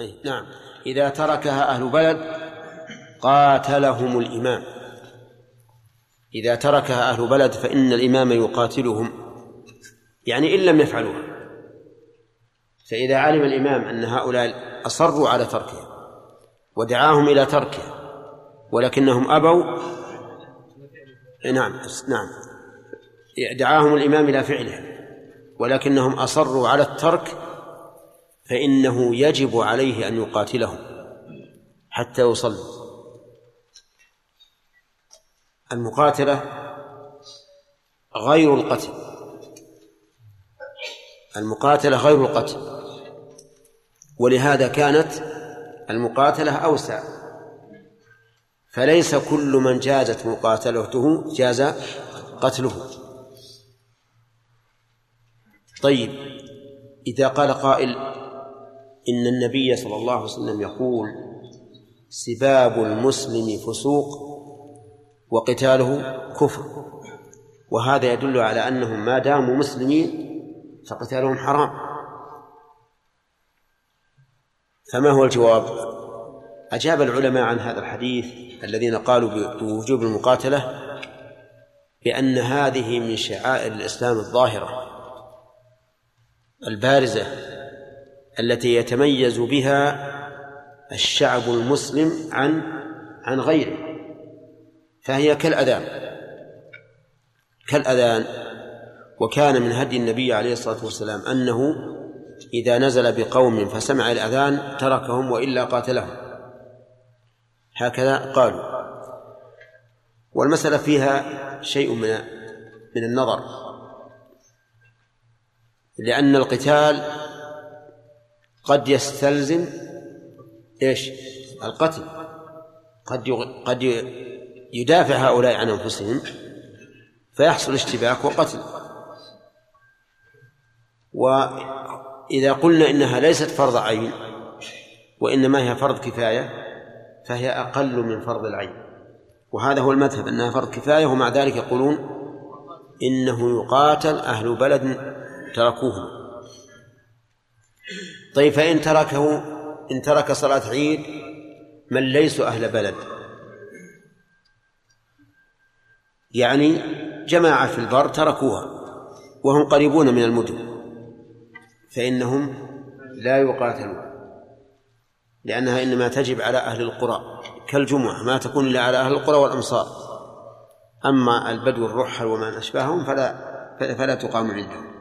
أي نعم. إذا تركها أهل بلد قاتلهم الإمام. إذا تركها أهل بلد فإن الإمام يقاتلهم يعني إن لم يفعلوها. فإذا علم الإمام أن هؤلاء أصروا على تركها ودعاهم إلى تركها ولكنهم أبوا نعم نعم. دعاهم الإمام إلى فعلها ولكنهم أصروا على الترك فإنه يجب عليه أن يقاتلهم حتى يصلوا المقاتلة غير القتل. المقاتلة غير القتل. ولهذا كانت المقاتلة أوسع. فليس كل من جازت مقاتلته جاز قتله. طيب إذا قال قائل إن النبي صلى الله عليه وسلم يقول سباب المسلم فسوق وقتاله كفر. وهذا يدل على أنهم ما داموا مسلمين فقتالهم حرام. فما هو الجواب؟ أجاب العلماء عن هذا الحديث الذين قالوا بوجوب المقاتلة بأن هذه من شعائر الإسلام الظاهرة البارزة التي يتميز بها الشعب المسلم عن عن غيره فهي كالأذان. كالأذان وكان من هدي النبي عليه الصلاة والسلام أنه إذا نزل بقوم فسمع الأذان تركهم وإلا قاتلهم. هكذا قالوا. والمسألة فيها شيء من من النظر لأن القتال قد يستلزم إيش؟ القتل. قد قد يدافع هؤلاء عن أنفسهم فيحصل اشتباك وقتل. وإذا قلنا إنها ليست فرض عين وإنما هي فرض كفاية فهي أقل من فرض العين. وهذا هو المذهب أنها فرض كفاية ومع ذلك يقولون إنه يقاتل أهل بلد تركوه طيب فإن تركه إن ترك صلاة عيد من ليسوا أهل بلد. يعني جماعة في البر تركوها وهم قريبون من المدن فإنهم لا يقاتلون لأنها إنما تجب على أهل القرى كالجمعة ما تكون إلا على أهل القرى والأمصار. أما البدو الرحل وما أشبههم فلا فلا تقام عندهم.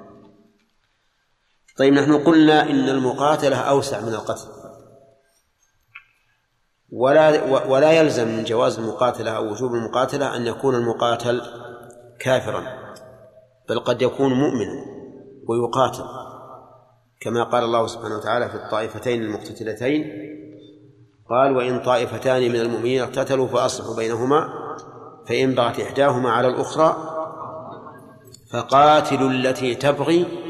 طيب نحن قلنا إن المقاتلة أوسع من القتل. ولا ولا يلزم من جواز المقاتلة أو وجوب المقاتلة أن يكون المقاتل كافرا بل قد يكون مؤمنا ويقاتل. كما قال الله سبحانه وتعالى في الطائفتين المقتتلتين قال وإن طائفتان من المؤمنين اقتتلوا فأصلحوا بينهما فإن بغت إحداهما على الأخرى فقاتلوا التي تبغي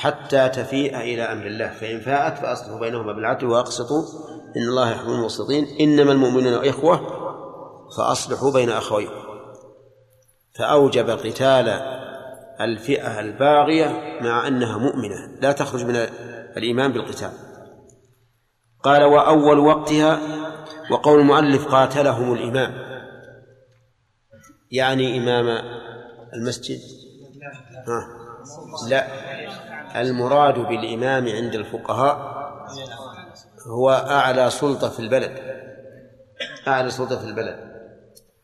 حتى تفيء إلى أمر الله. فإن فاءت فأصلحوا بينهما بالعدل وأقسطوا. إن الله يحب المقسطين. إنما المؤمنون إخوة فأصلحوا بين أخويكم. فأوجب قتال الفئة الباغية مع أنها مؤمنة. لا تخرج من الإيمان بالقتال. قال وأول وقتها وقول المؤلف قاتلهم الإمام. يعني إمام المسجد؟ ها؟ لا. المراد بالإمام عند الفقهاء هو أعلى سلطة في البلد أعلى سلطة في البلد.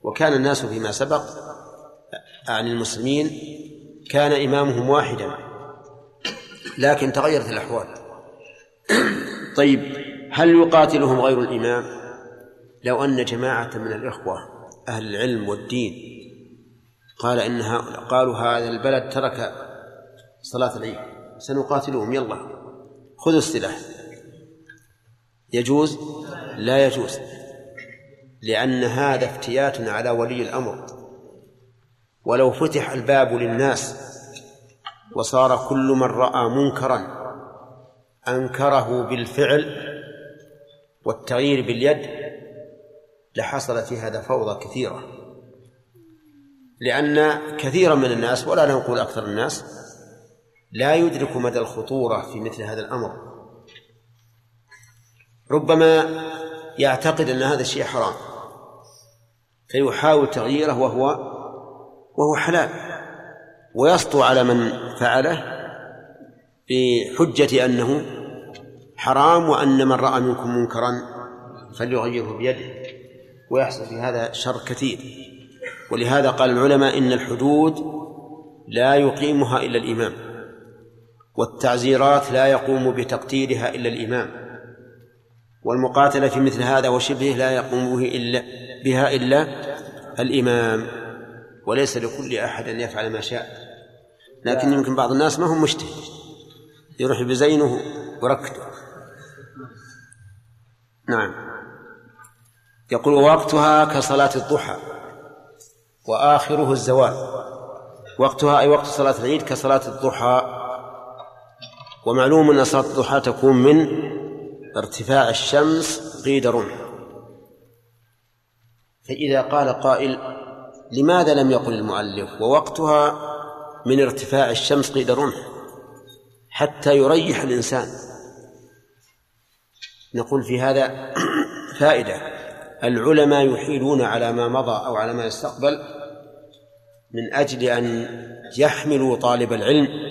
وكان الناس فيما سبق عن المسلمين كان إمامهم واحدا لكن تغيرت الأحوال. طيب هل يقاتلهم غير الإمام؟ لو أن جماعة من الإخوة أهل العلم والدين قال إنها قالوا هذا البلد ترك صلاة العيد. سنقاتلهم يلا خذوا السلاح. يجوز؟ لا يجوز لأن هذا افتيات على ولي الأمر. ولو فتح الباب للناس وصار كل من رأى منكرا أنكره بالفعل والتغيير باليد لحصل في هذا فوضى كثيرة. لأن كثيرا من الناس ولا نقول أكثر الناس لا يدرك مدى الخطورة في مثل هذا الأمر. ربما يعتقد أن هذا الشيء حرام فيحاول تغييره وهو وهو حلال ويسطو على من فعله بحجة أنه حرام وأن من رأى منكم منكرا فليغيره بيده ويحصل في هذا شر كثير. ولهذا قال العلماء إن الحدود لا يقيمها إلا الإمام. والتعزيرات لا يقوم بتقديرها إلا الإمام. والمقاتلة في مثل هذا وشبهه لا يقوم به إلا بها إلا الإمام. وليس لكل أحد أن يفعل ما شاء. لكن يمكن بعض الناس ما هم مجتهد يروح بزينه وركته نعم. يقول وقتها كصلاة الضحى وآخره الزوال. وقتها أي وقت صلاة العيد كصلاة الضحى ومعلوم أن صلاة الضحى تكون من ارتفاع الشمس قيد رمح. فإذا قال قائل لماذا لم يقل المؤلف؟ ووقتها من ارتفاع الشمس قيد رمح حتى يريح الإنسان. نقول في هذا فائدة. العلماء يحيلون على ما مضى أو على ما يستقبل من أجل أن يحملوا طالب العلم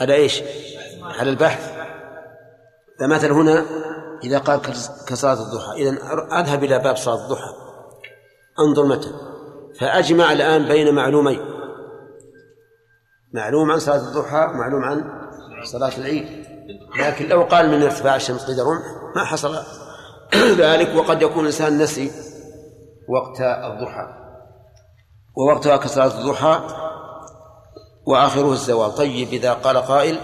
على إيش؟ على البحث. فمثل هنا إذا قال كصلاة الضحى. إذا أذهب إلى باب صلاة الضحى. أنظر متى. فأجمع الآن بين معلومين. معلوم عن صلاة الضحى معلوم عن صلاة العيد. لكن لو قال من ارتفاع الشمس قيد رمح ما حصل. ذلك وقد يكون الإنسان نسي وقت الضحى. ووقتها كصلاة الضحى وآخره الزوال. طيب إذا قال قائل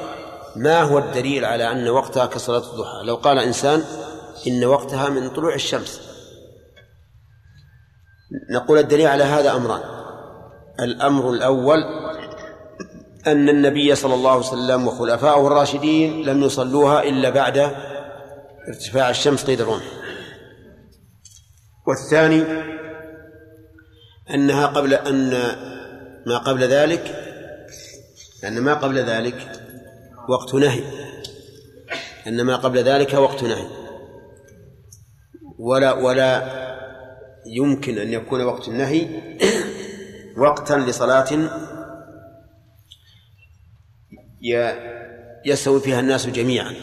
ما هو الدليل على أن وقتها كصلاة الضحى؟ لو قال إنسان إن وقتها من طلوع الشمس. نقول الدليل على هذا أمران. الأمر الأول أن النبي صلى الله عليه وسلم وخلفائه الراشدين لم يصلوها إلا بعد ارتفاع الشمس قيد الرمح والثاني أنها قبل أن ما قبل ذلك أن ما قبل ذلك وقت نهي. أن ما قبل ذلك وقت نهي. ولا ولا يمكن أن يكون وقت النهي وقتا لصلاة يستوي فيها الناس جميعا.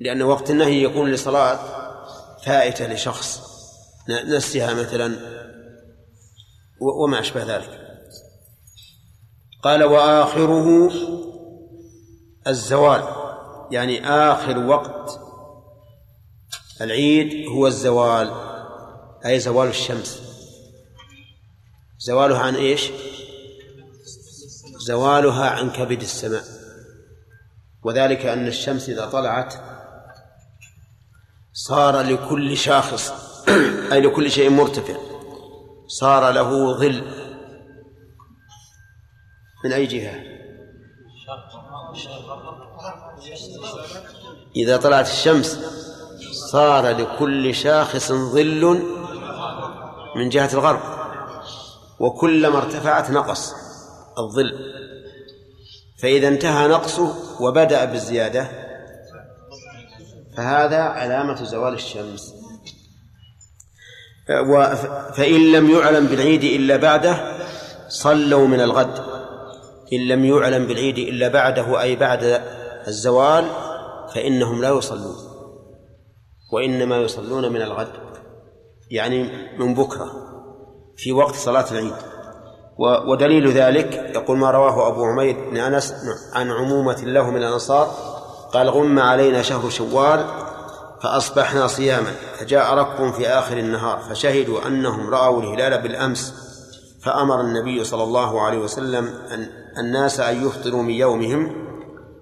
لأن وقت النهي يكون لصلاة فائتة لشخص نسيها مثلا وما أشبه ذلك. قال وآخره الزوال يعني آخر وقت العيد هو الزوال أي زوال الشمس. زوالها عن إيش؟ زوالها عن كبد السماء. وذلك أن الشمس إذا طلعت صار لكل شاخص أي لكل شيء مرتفع صار له ظل. من أي جهة؟ إذا طلعت الشمس صار لكل شاخص ظل من جهة الغرب وكلما ارتفعت نقص الظل. فإذا انتهى نقصه وبدأ بالزيادة فهذا علامة زوال الشمس. فإن لم يعلم بالعيد إلا بعده صلوا من الغد. إن لم يعلم بالعيد إلا بعده أي بعد الزوال فإنهم لا يصلون. وإنما يصلون من الغد يعني من بكرة في وقت صلاة العيد. ودليل ذلك يقول ما رواه أبو عمير بن أنس عن عمومة له من الأنصار قال غم علينا شهر شوال فأصبحنا صياما فجاء ركب في آخر النهار فشهدوا أنهم رأوا الهلال بالأمس فأمر النبي صلى الله عليه وسلم أن الناس أن يفطروا من يومهم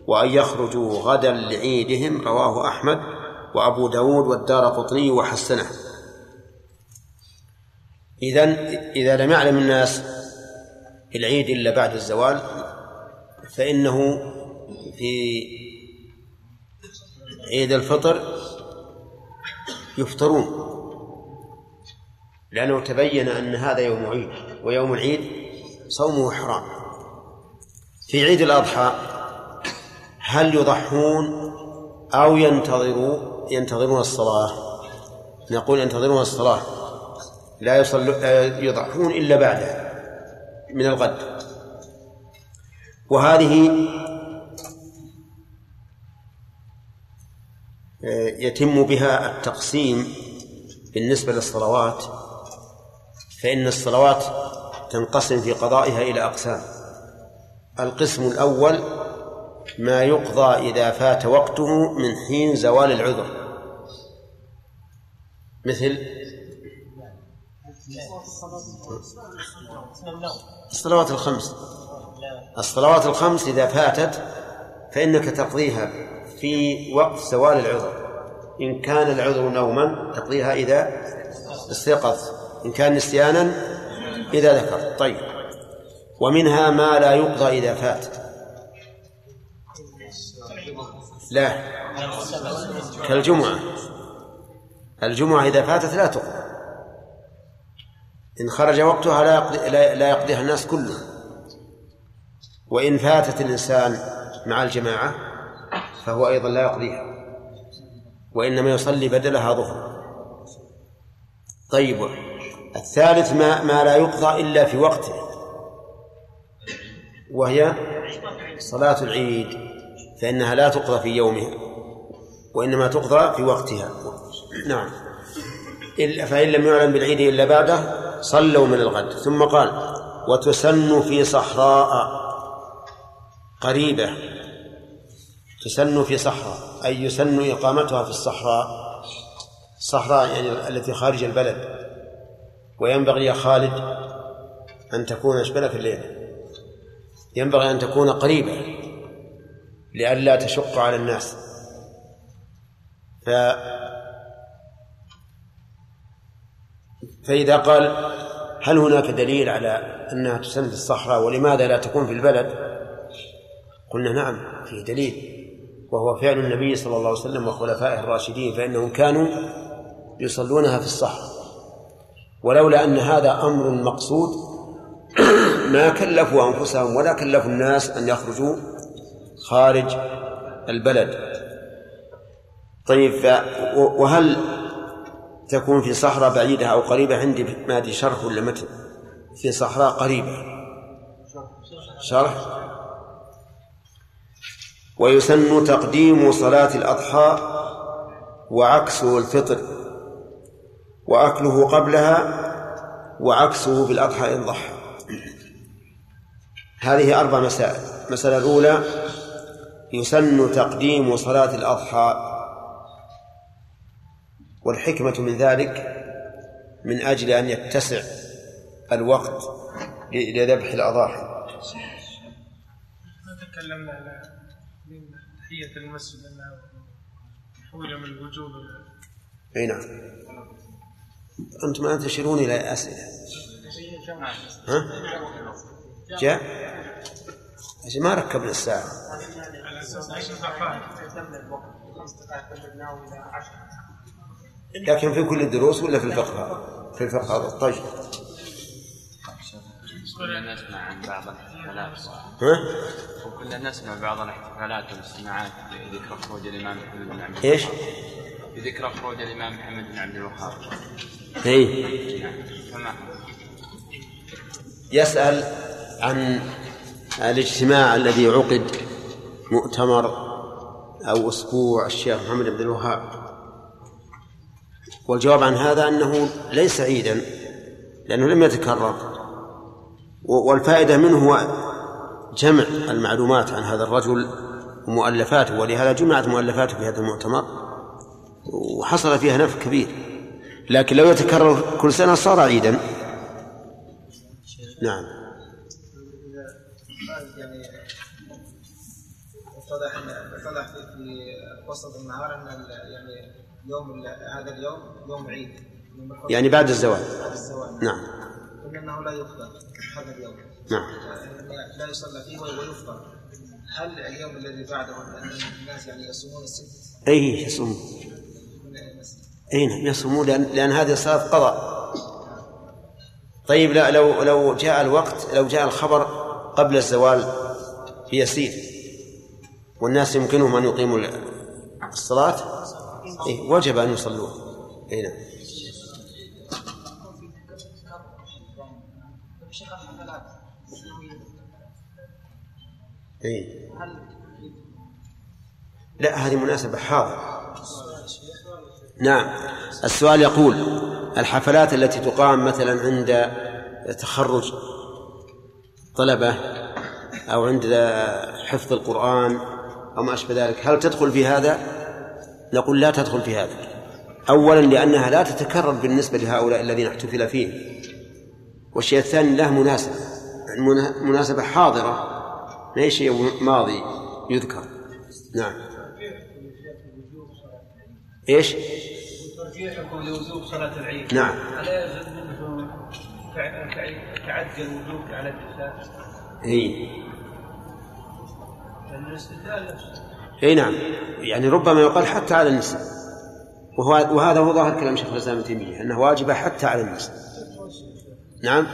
وأن يخرجوا غدا لعيدهم رواه أحمد وأبو داود والدار قطني وحسنه. إذا إذا لم يعلم الناس العيد إلا بعد الزوال فإنه في عيد الفطر يفطرون. لأنه تبين أن هذا يوم عيد ويوم العيد صومه حرام. في عيد الأضحى هل يضحون أو ينتظروا ينتظرون الصلاة؟ نقول ينتظرون الصلاة. لا يصلوا يضحون إلا بعدها من الغد. وهذه يتم بها التقسيم بالنسبة للصلوات فإن الصلوات تنقسم في قضائها إلى أقسام. القسم الأول ما يقضى إذا فات وقته من حين زوال العذر. مثل الصلوات الخمس. الصلوات الخمس إذا فاتت فإنك تقضيها في وقت زوال العذر. إن كان العذر نوما تقضيها إذا استيقظ إن كان نسيانا إذا ذكر طيب. ومنها ما لا يقضى إذا فات. لا. كالجمعة. الجمعة إذا فاتت لا تقضى. إن خرج وقتها لا يقضي لا يقضيها الناس كلهم. وإن فاتت الإنسان مع الجماعة فهو أيضا لا يقضيها. وإنما يصلي بدلها ظهر. طيب. الثالث ما ما لا يقضى إلا في وقته. وهي صلاة العيد فإنها لا تقضى في يومها وإنما تقضى في وقتها. نعم. فإن لم يعلم بالعيد إلا بعده صلوا من الغد. ثم قال وتسن في صحراء. قريبة. تسن في صحراء أي يسن إقامتها في الصحراء. الصحراء يعني التي خارج البلد. وينبغي يا خالد أن تكون إيش في الليل ينبغي أن تكون قريبة لئلا تشق على الناس. ف فإذا قال هل هناك دليل على أنها تسن في الصحراء ولماذا لا تكون في البلد؟ قلنا نعم فيه دليل وهو فعل النبي صلى الله عليه وسلم وخلفائه الراشدين فإنهم كانوا يصلونها في الصحراء. ولولا أن هذا أمر مقصود ما كلفوا أنفسهم ولا كلفوا الناس أن يخرجوا خارج البلد. طيب وهل تكون في صحراء بعيدة أو قريبة؟ عندي ما أدري شرح ولا متن؟ في صحراء قريبة. شرح. ويسن تقديم صلاة الأضحى وعكسه الفطر وأكله قبلها وعكسه بالأضحى إن ضحى. هذه أربع مسائل. المسألة الأولى يسن تقديم صلاة الأضحى. والحكمة من ذلك من أجل أن يتسع الوقت لذبح الأضاحي. تكلمنا على تحية المسجد أنها من الوجوب أي نعم. أنتم الآن تشيرون إلى أسئلة. ها؟ جاء؟ ما ركبنا الساعة. لكن في كل الدروس ولا في الفقه؟ في الفقه هذا. طيب. كنا نسمع عن بعض الاحتفالات. ها؟ وكنا نسمع بعض الاحتفالات والاجتماعات بذكرى خروج الإمام محمد بن عبد إيش؟ بذكرى خروج الإمام محمد بن عبد الوهاب. اي نعم. يسأل عن الاجتماع الذي عقد مؤتمر أو أسبوع الشيخ محمد بن الوهاب. والجواب عن هذا أنه ليس عيدا لأنه لم يتكرر. والفائدة منه هو جمع المعلومات عن هذا الرجل ومؤلفاته ولهذا جمعت مؤلفاته في هذا المؤتمر وحصل فيها نفع كبير. لكن لو يتكرر كل سنة صار عيدا. نعم. اتضح اتضح في وسط النهار إن يعني يوم هذا اليوم يوم عيد. يعني بعد الزواج بعد الزواج نعم. قلنا إنه لا يفطر هذا اليوم. نعم. لا يصلى فيه ويفطر هل اليوم الذي بعده الناس يعني يصومون الست؟ أي يصومون. أي نعم يصومون لأن لأن هذه صلاة قضاء. طيب لا لو لو جاء الوقت لو جاء الخبر قبل الزوال بيسير. والناس يمكنهم أن يقيموا الصلاة؟ إيه وجب أن يصلوه أي نعم. إيه؟ لا هذه مناسبة حاضر. نعم. السؤال يقول الحفلات التي تقام مثلا عند تخرج طلبة أو عند حفظ القرآن أو ما أشبه ذلك. هل تدخل في هذا؟ نقول لا تدخل في هذا. أولا لأنها لا تتكرر بالنسبة لهؤلاء الذين احتفل فيهم. والشيء الثاني له مناسبة. مناسبة حاضرة. ليس شيء ماضي يذكر. نعم. إيش؟ ترجيحكم لوجوب صلاة العيد. نعم. ألا يلزم منه تعدي الوجوب على النساء؟ إي. إي نعم. يعني ربما يقال حتى على النساء وهو وهذا هو ظاهر كلام شيخ الإسلام ابن تيمية أنه واجبه حتى على النساء نعم.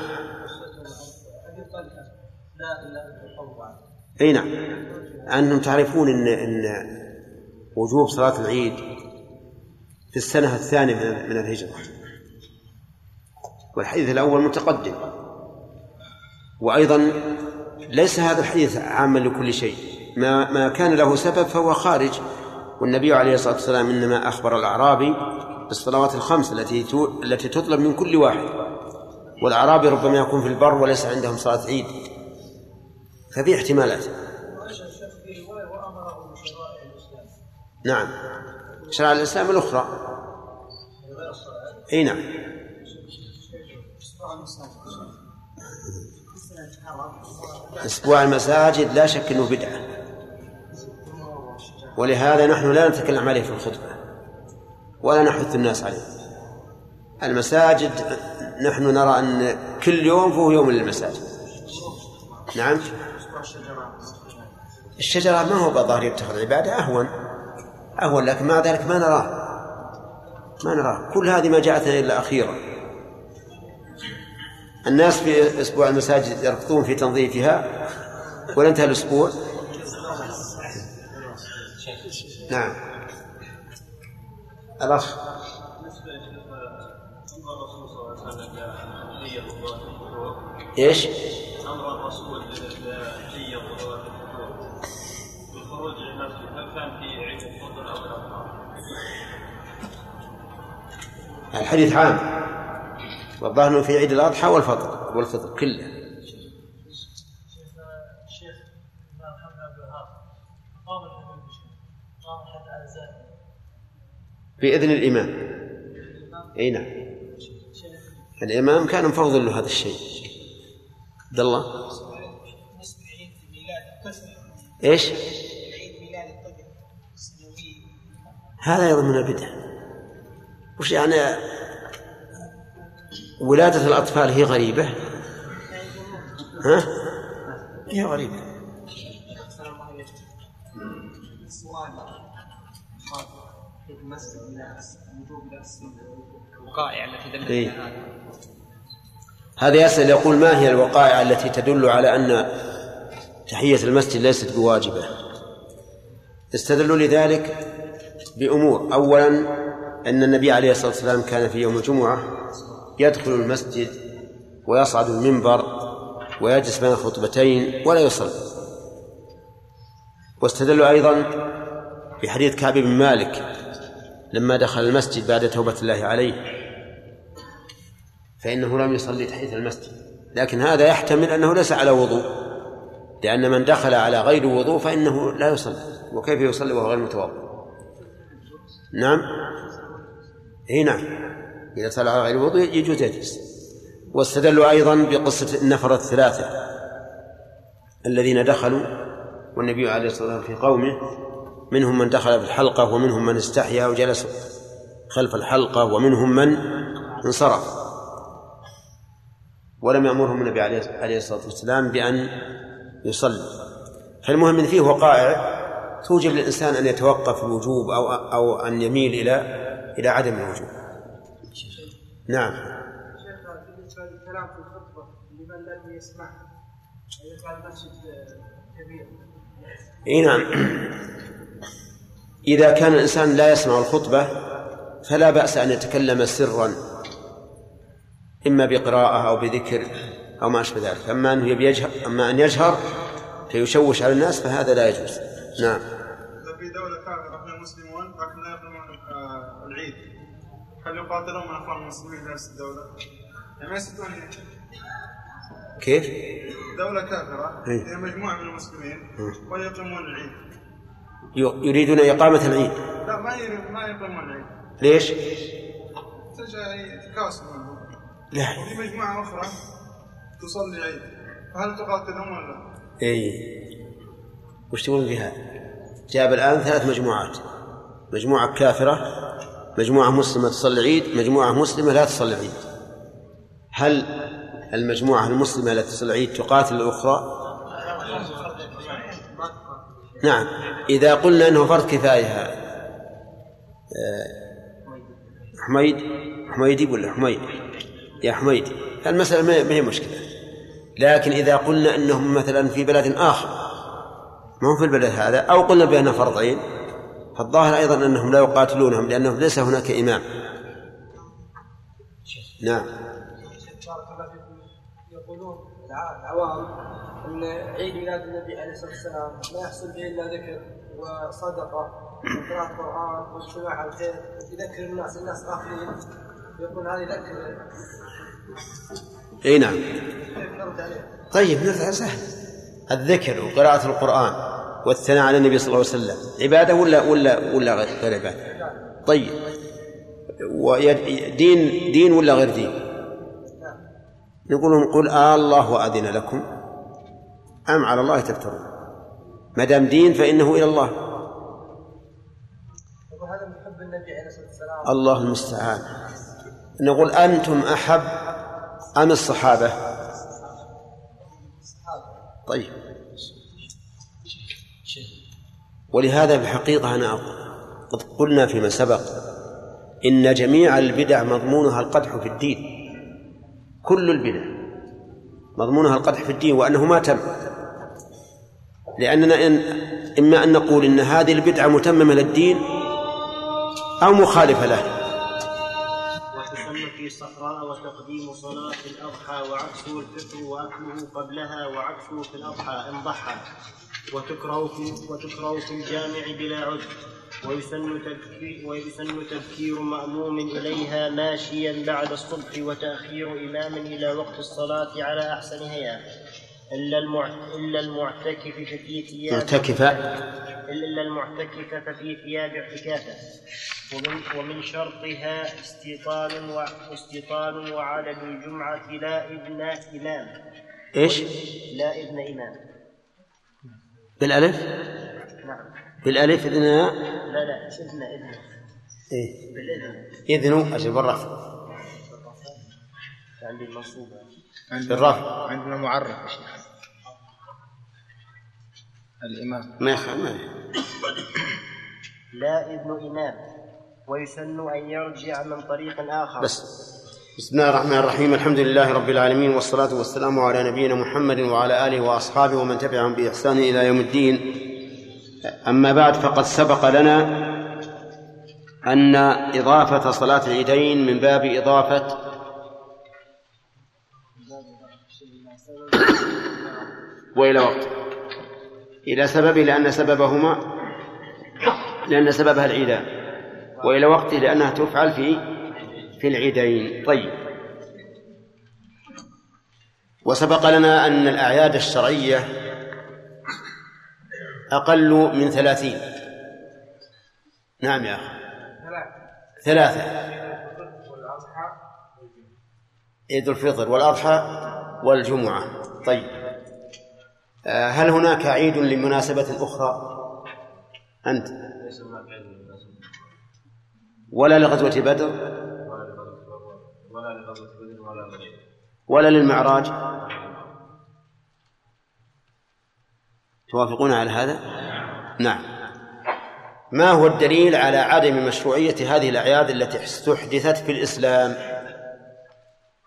إي نعم. أنتم تعرفون ان إن وجوب صلاة العيد في السنة الثانية من الهجرة. والحديث الأول متقدم. وأيضا ليس هذا الحديث عاما لكل شيء. ما ما كان له سبب فهو خارج. والنبي عليه الصلاة والسلام إنما أخبر الأعرابي بالصلوات الخمس التي التي تطلب من كل واحد. والأعرابي ربما يكون في البر وليس عندهم صلاة عيد. ففي احتمالات. نعم. شرع الإسلام الأخرى. أي نعم. أسبوع المساجد لا شك أنه بدعة. ولهذا نحن لا نتكلم عليه في الخطبة ولا نحث الناس عليه. المساجد نحن نرى أن كل يوم فهو يوم للمساجد. نعم؟ الشجرة ما هو بظاهر يتخذ عبادة أهون. أهون لكن مع ذلك ما نراه. ما نراه. كل هذه ما جاءتنا إلا أخيرا. الناس في أسبوع المساجد يركضون في تنظيفها ولا انتهى الأسبوع. نعم الأخ إيش؟ أمر الرسول بالحيه بالخروج إلى المسجد هل كان في عيد الفطر أو؟ الحديث عام والظاهر إنه في عيد الأضحى والفطر والفطر كله الشيخ محمد عبد الوهاب قام قام حتى بإذن الإمام. أي نعم. الإمام كان مفوض له هذا الشيء. عبد الله. إيش؟ هذا أيضا من البدع. وش يعني ولادة الأطفال هي غريبة؟ ها؟ هي غريبة. الوقائع التي دلت إيه؟ هذا يسأل يقول ما هي الوقائع التي تدل على أن تحية المسجد ليست بواجبة؟ استدلوا لذلك بأمور. أولا أن النبي عليه الصلاة والسلام كان في يوم الجمعة يدخل المسجد ويصعد المنبر ويجلس بين الخطبتين ولا يصلي. واستدلوا أيضا بحديث كعب بن مالك لما دخل المسجد بعد توبة الله عليه. فإنه لم يصلي تحية المسجد. لكن هذا يحتمل أنه ليس على وضوء. لأن من دخل على غير وضوء فإنه لا يصلي. وكيف يصلي وهو غير متوضئ؟ نعم. إي نعم. إذا صلى على غير وضوء يجوز يجلس. واستدلوا أيضا بقصة النفر الثلاثة الذين دخلوا والنبي عليه الصلاة والسلام في قومه منهم من دخل في الحلقة ومنهم من استحيا وجلس خلف الحلقة ومنهم من انصرف. ولم يأمرهم النبي عليه الصلاة والسلام بأن يصلي. فالمهم إن فيه وقائع توجب للإنسان أن يتوقف الوجوب أو أو أن يميل إلى إلى عدم الوجوب. نعم. في الخطبه لمن لم يسمع كبير إي نعم. إذا كان الإنسان لا يسمع الخطبة فلا بأس أن يتكلم سرا إما بقراءة أو بذكر أو ما أشبه ذلك أما أنه يبي يجهر أما أن يجهر فيشوش على الناس فهذا لا يجوز نعم إذا في دولة كافرة إحنا مسلمون لكن لا يقيمون آه، العيد هل يقاتلون من أخوان المسلمين في نفس الدولة؟ يعني ما يستطيعون كيف؟ دولة كافرة إيه. هي مجموعة من المسلمين ويقيمون العيد يريدون إقامة العيد لا ما ما يقيمون العيد ليش؟ تجي تكاسل منهم لا وفي مجموعة أخرى تصلي عيد فهل تقاتلهم ولا؟ اي وش تقولون في هذا؟ جاب الآن ثلاث مجموعات مجموعة كافرة مجموعة مسلمة تصلي عيد مجموعة مسلمة لا تصلي عيد هل المجموعة المسلمة التي تصلي عيد تقاتل الأخرى؟ نعم. إذا قلنا أنه فرض كفاية آه، حميد حميدي ولا حميد. يا حميد المسألة ما هي مشكلة. لكن إذا قلنا أنهم مثلا في بلد آخر ما هو في البلد هذا؟ أو قلنا بأنها فرض عين فالظاهر أيضا أنهم لا يقاتلونهم لأنهم ليس هناك إمام. نعم بارك الله فيكم يقولون الع- العوام ان عيد ميلاد النبي عليه الصلاه والسلام لا يحصل به الا ذكر وصدقه وقراءه قران واجتماع على الخير يذكر الناس الناس غافلين يقول هذا يذكر إي نعم؟ طيب نرجع سهل الذكر وقراءة القرآن والثناء على النبي صلى الله عليه وسلم عبادة ولا ولا ولا غير عبادة؟ طيب ويد- دين دين ولا غير دين؟ لهم قل آه الله وأذن لكم. أم على الله تفترون. ما دام دين فإنه إلى الله. الله المستعان. نقول أنتم أحب أم الصحابة؟ طيب. ولهذا في الحقيقة أنا قد قلنا فيما سبق إن جميع البدع مضمونها القدح في الدين. كل البدع. مضمونها القدح في الدين وأنه ما تم. لأننا إن إما أن نقول إن هذه البدعة متممة للدين أو مخالفة له. في وتقديم صلاة الأضحى وعكسه الفطر وأكله قبلها وعكسه في الأضحى إن ضحى. وتكره في وتكره في الجامع بلا عذر. ويسن تبكير ويسن تبكير مأموم إليها ماشيا بعد الصبح وتأخير إمام إلى وقت الصلاة على أحسن هيئة. إلا إلا المعتكف في ثياب معتكفة إلا المعتكف ففي ثياب اعتكافه ومن, ومن شرطها استيطان واستيطان وعدد الجمعة لا إذن إمام. إيش؟ لا إذن إمام. بالألف؟ نعم. بالألف إذن لا؟ لا إذن إذن. إيه. بالإذن. إذن أجل بالرفع. عندي المنصوبة بالرفع. عندنا معرف يا شيخ. الإمام. ما يخ... ما لا إذن إمام. ويسن أن يرجع من طريق آخر. بس. بسم الله الرحمن الرحيم. الحمد لله رب العالمين والصلاة والسلام على نبينا محمد وعلى آله وأصحابه ومن تبعهم بإحسان إلى يوم الدين. أما بعد فقد سبق لنا أن إضافة صلاة العيدين من باب إضافة وإلى وقت. إلى سببه لأن سببهما لأن سببها العيدان. وإلى وقته لأنها تفعل في في العيدين. طيب. وسبق لنا أن الأعياد الشرعية أقل من ثلاثين. نعم يا أخي. ثلاثة. عيد الفطر والأضحى والجمعة. طيب. آه، هل هناك عيد لمناسبة أخرى؟ أنت. ولا لغزوة بدر. ولا لغزوة بدر ولا للمعراج. توافقون على هذا؟ نعم. ما هو الدليل على عدم مشروعية هذه الأعياد التي استحدثت في الإسلام؟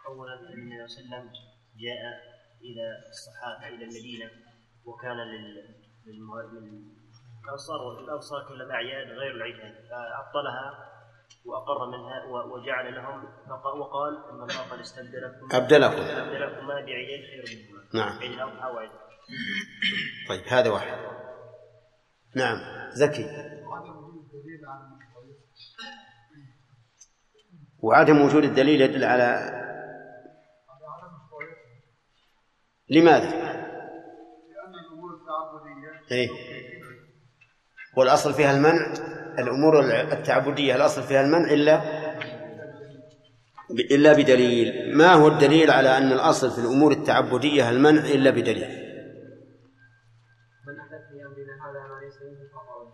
أولا النبي صلى الله عليه وسلم جاء إلى الصحابة إلى المدينة وكان لل- للم- صار الآن صار كلها أعياد غير العيدين فأبطلها وأقر منها وجعل لهم وق- وقال إن الله قد استبدلكم أبدلكم. استبدلكم ما بعيدين خير منهما. نعم. عيد الأضحى وعيد طيب هذا واحد نعم زكي وعدم وجود الدليل يدل على لماذا؟ إيه؟ والأصل فيها المنع الأمور التعبدية الأصل فيها المنع إلا إلا بدليل ما هو الدليل على أن الأصل في الأمور التعبدية المنع إلا بدليل من أحدث في أمرنا هذا ما ليس منه فهو رد.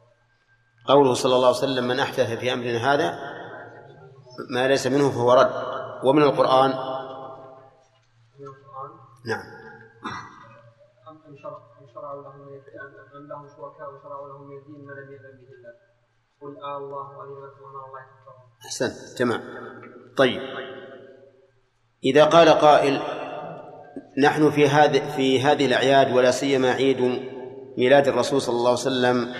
قوله صلى الله عليه وسلم من أحدث في أمرنا هذا ما ليس منه فهو رد. ومن القرآن؟ نعم. شرعوا لهم لهم شركاء لهم ما لم قل الله الله أحسنت تمام. طيب. إذا قال قائل نحن في هذه في هذه الأعياد ولا سيما عيد ميلاد الرسول صلى الله عليه وسلم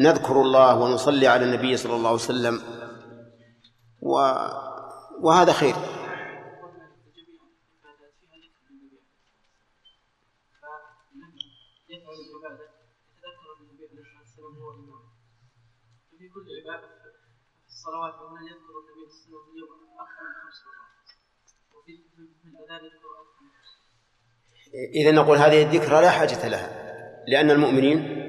نذكر الله ونصلي على النبي صلى الله عليه وسلم. و وهذا خير. في يذكر النبي صلى الله عليه وسلم في أكثر من خمس مرات وفي في الأذان يذكر أكثر إذا نقول هذه الذكرى لا حاجة لها لأن المؤمنين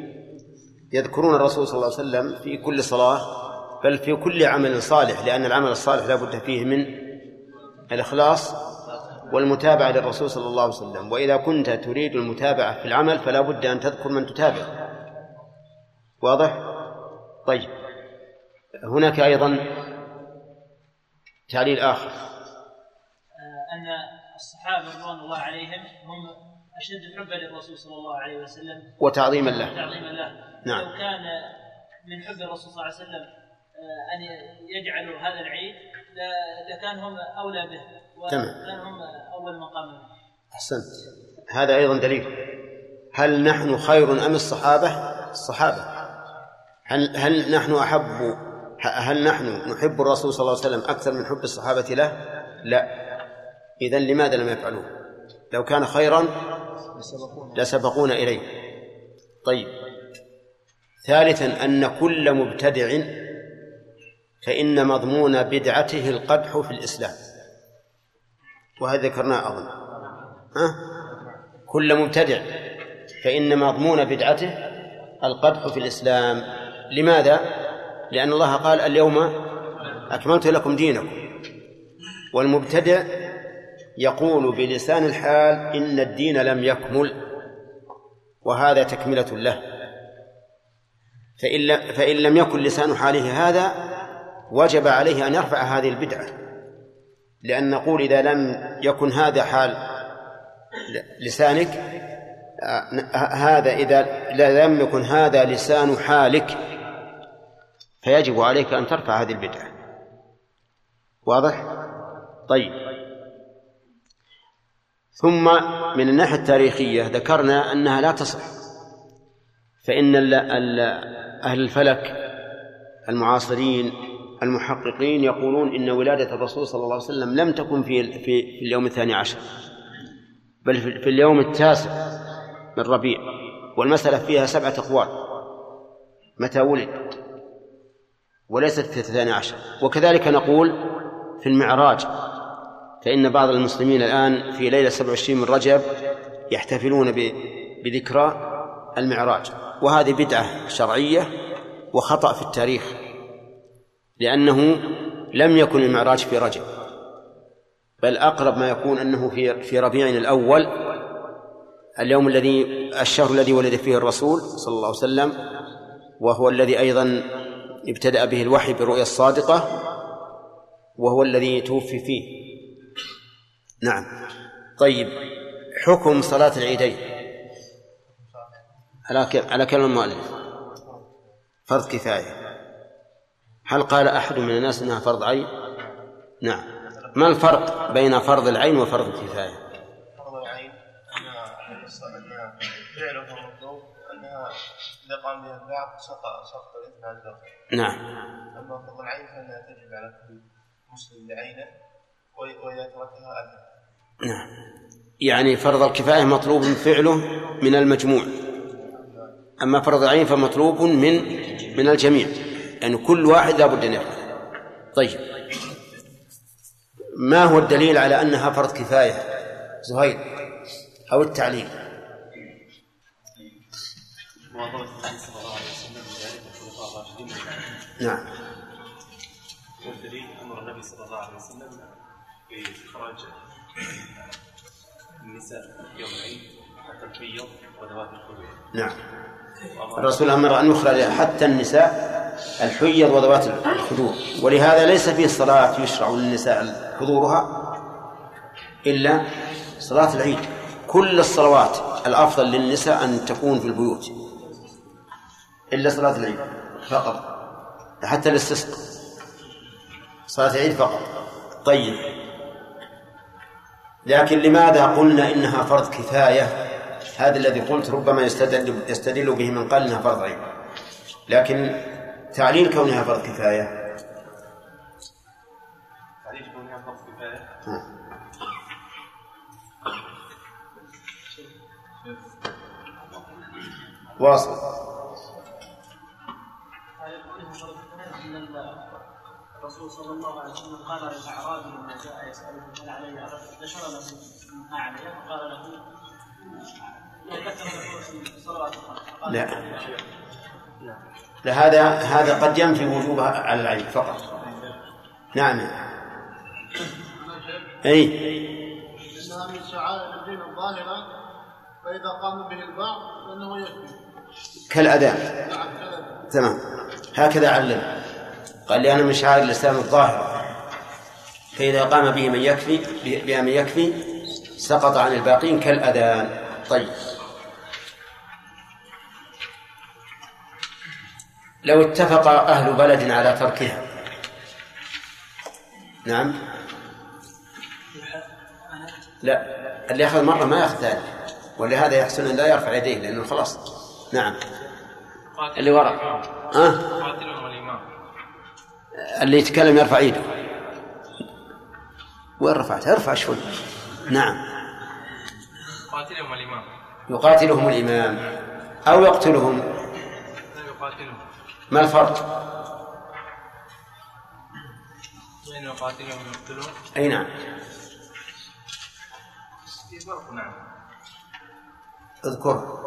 يذكرون الرسول صلى الله عليه وسلم في كل صلاة بل في كل عمل صالح لأن العمل الصالح لا بد فيه من الإخلاص والمتابعة للرسول صلى الله عليه وسلم. وإذا كنت تريد المتابعة في العمل فلا بد أن تذكر من تتابع. واضح؟ طيب. هناك أيضا تعليل آخر. أن الصحابة رضوان الله عليهم هم أشد حبا للرسول صلى الله عليه وسلم. وتعظيما له. تعظيما له. نعم. لو كان من حب الرسول صلى الله عليه وسلم آه، أن يجعلوا هذا العيد لكان هم أولى به تمام. وكان هم أول مقام منه. أحسنت. هذا أيضا دليل. هل نحن خير أم الصحابة؟ الصحابة. هل, هل نحن أحب هل نحن نحب الرسول صلى الله عليه وسلم أكثر من حب الصحابة له؟ لا. إذن لماذا لم يفعلوه؟ لو كان خيرا لسبقونا. إليه. طيب. ثالثا أن كل مبتدع فإن مضمون بدعته القدح في الإسلام. وهذا ذكرناه أظن. ها؟ كل مبتدع فإن مضمون بدعته القدح في الإسلام. لماذا؟ لأن الله قال اليوم أكملت لكم دينكم. والمبتدع يقول بلسان الحال إن الدين لم يكمل وهذا تكملة له. فإن فإن لم يكن لسان حاله هذا وجب عليه أن يرفع هذه البدعة. لأن نقول إذا لم يكن هذا حال لسانك آه، هذا إذا لم يكن هذا لسان حالك فيجب عليك أن ترفع هذه البدعة. واضح؟ طيب. ثم من الناحية التاريخية ذكرنا أنها لا تصح. فإن أهل الفلك المعاصرين المحققين يقولون إن ولادة الرسول صلى الله عليه وسلم لم تكن في في, اليوم الثاني عشر بل في, في اليوم التاسع من ربيع. والمسألة فيها سبعة أقوال. متى ولد؟ وليست في الثاني عشر. وكذلك نقول في المعراج. فإن بعض المسلمين الآن في ليلة 27 من رجب يحتفلون بذكرى المعراج. وهذه بدعة شرعية وخطأ في التاريخ لأنه لم يكن المعراج في رجب بل أقرب ما يكون أنه في في ربيع الأول اليوم الذي الشهر الذي ولد فيه الرسول صلى الله عليه وسلم وهو الذي أيضا ابتدأ به الوحي بالرؤيا الصادقة وهو الذي توفي فيه. نعم. طيب حكم صلاة العيدين. على ك- على كلام المؤلف. فرض كفاية. هل قال أحد من الناس أنها فرض عين؟ نعم. ما الفرق بين فرض العين وفرض الكفاية؟ فرض العين أن فعله مطلوب أنها إذا قام بها البعض سقط سقط الإثم عن نعم. أما فرض العين فإنها تجب على كل مسلم بعينه نعم يعني فرض الكفاية مطلوب فعله من المجموع. أما فرض العين فمطلوب من من الجميع. يعني كل واحد لابد أن يفعل. طيب. ما هو الدليل على أنها فرض كفاية؟ زهير أو التعليل؟ مواظبة بإخراج النساء يوم العيد حتى الحيض وذوات الخدور نعم. الرسول أمر أن يخرج حتى النساء الحيض وذوات الخدور ولهذا ليس في صلاة يشرع للنساء حضورها إلا صلاة العيد. كل الصلوات الأفضل للنساء أن تكون في البيوت. إلا صلاة العيد فقط. حتى الاستسقاء. صلاة العيد فقط. طيب. لكن لماذا قلنا إنها فرض كفاية؟ هذا الذي قلت ربما يستدل, يستدل به من قال إنها فرض عين. لكن تعليل كونها فرض كفاية؟ تعريف كونها فرض كفاية؟ واصل. الرسول صلى الله عليه وسلم قال للأعرابي لما جاء يسأله هل علي عرف ذكر له ما علي فقال له لا. لا. هذا هذا قد ينفي وجوبها على العين فقط. نعم. أي. إنها من شعائر الدين الظاهرة فإذا قام به البعض فإنه يكفي نعم كذا تمام. هكذا علم. قال لأن من شعائر الإسلام الظاهرة. فإذا قام به من يكفي بها من يكفي سقط عن الباقين كالأذان. طيب. لو اتفق أهل بلد على تركها. نعم. لا اللي ياخذ مرة ما يأخذ ثاني. ولهذا يحسن أن لا يرفع يديه لأنه خلاص. نعم. اللي وراء ها؟ قاتلهم الإمام اللي يتكلم يرفع يده. وين رفعت؟ ارفع شوي. نعم. قاتلهم الإمام. يقاتلهم الإمام. أو يقتلهم. يقاتلهم. ما الفرق؟ بين يقاتلهم؟ ويقتلون أي نعم. في فرق نعم. اذكر.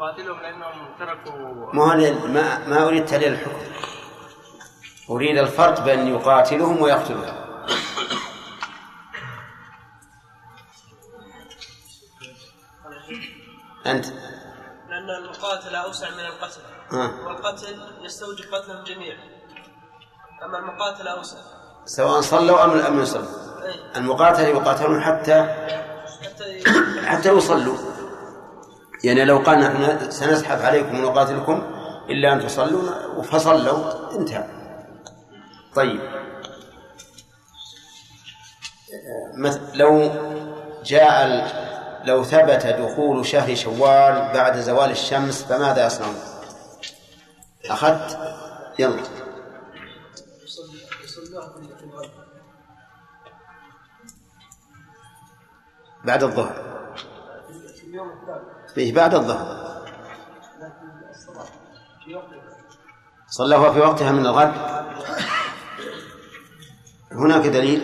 يقاتلهم لأنهم تركوا ما هو ما, ما أريد تعليل الحكم. أريد الفرق بين يقاتلهم ويقتلهم. أنت. لأن المقاتلة أوسع من القتل. ها. والقتل يستوجب قتلهم جميعا أما المقاتلة أوسع. سواء صلوا أم لم يصلوا. أي. المقاتل يقاتلون حتى حتى حتى يصلوا. يعني لو قال نحن سنزحف عليكم ونقاتلكم إلا أن تصلوا فصلوا انتهى. طيب. لو جاء لو ثبت دخول شهر شوال بعد زوال الشمس فماذا يصنعون؟ أخذت؟ يلا. بعد الظهر. فيه بعد الظهر. صلوها في وقتها من الغد. هناك دليل.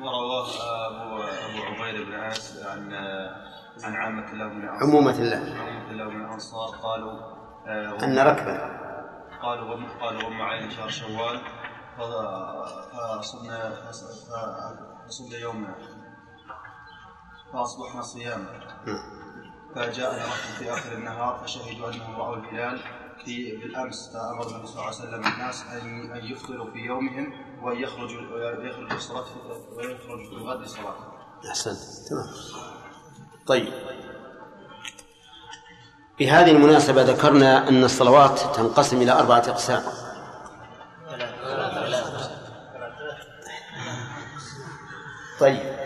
ورواه أبو أبو عبيدة بن عاص عن عن عامة الله بن عمومة الله. عامة الله بن الأنصار قالوا آه، أن ركبا قالوا قالوا غم علينا شهر شوال. فصمنا فصمنا يومنا. فأصبحنا صياما فجاءنا رجل في آخر النهار فشهدوا أنهم رأوا الهلال. في بالأمس فأمر النبي صلى الله عليه وسلم الناس أن أن يفطروا في يومهم وأن يخرجوا يخرجوا للصلاة في- ويخرجوا في الغد للصلاة أحسنت. تمام. طيب. بهذه المناسبة ذكرنا أن الصلوات تنقسم إلى أربعة أقسام. طيب.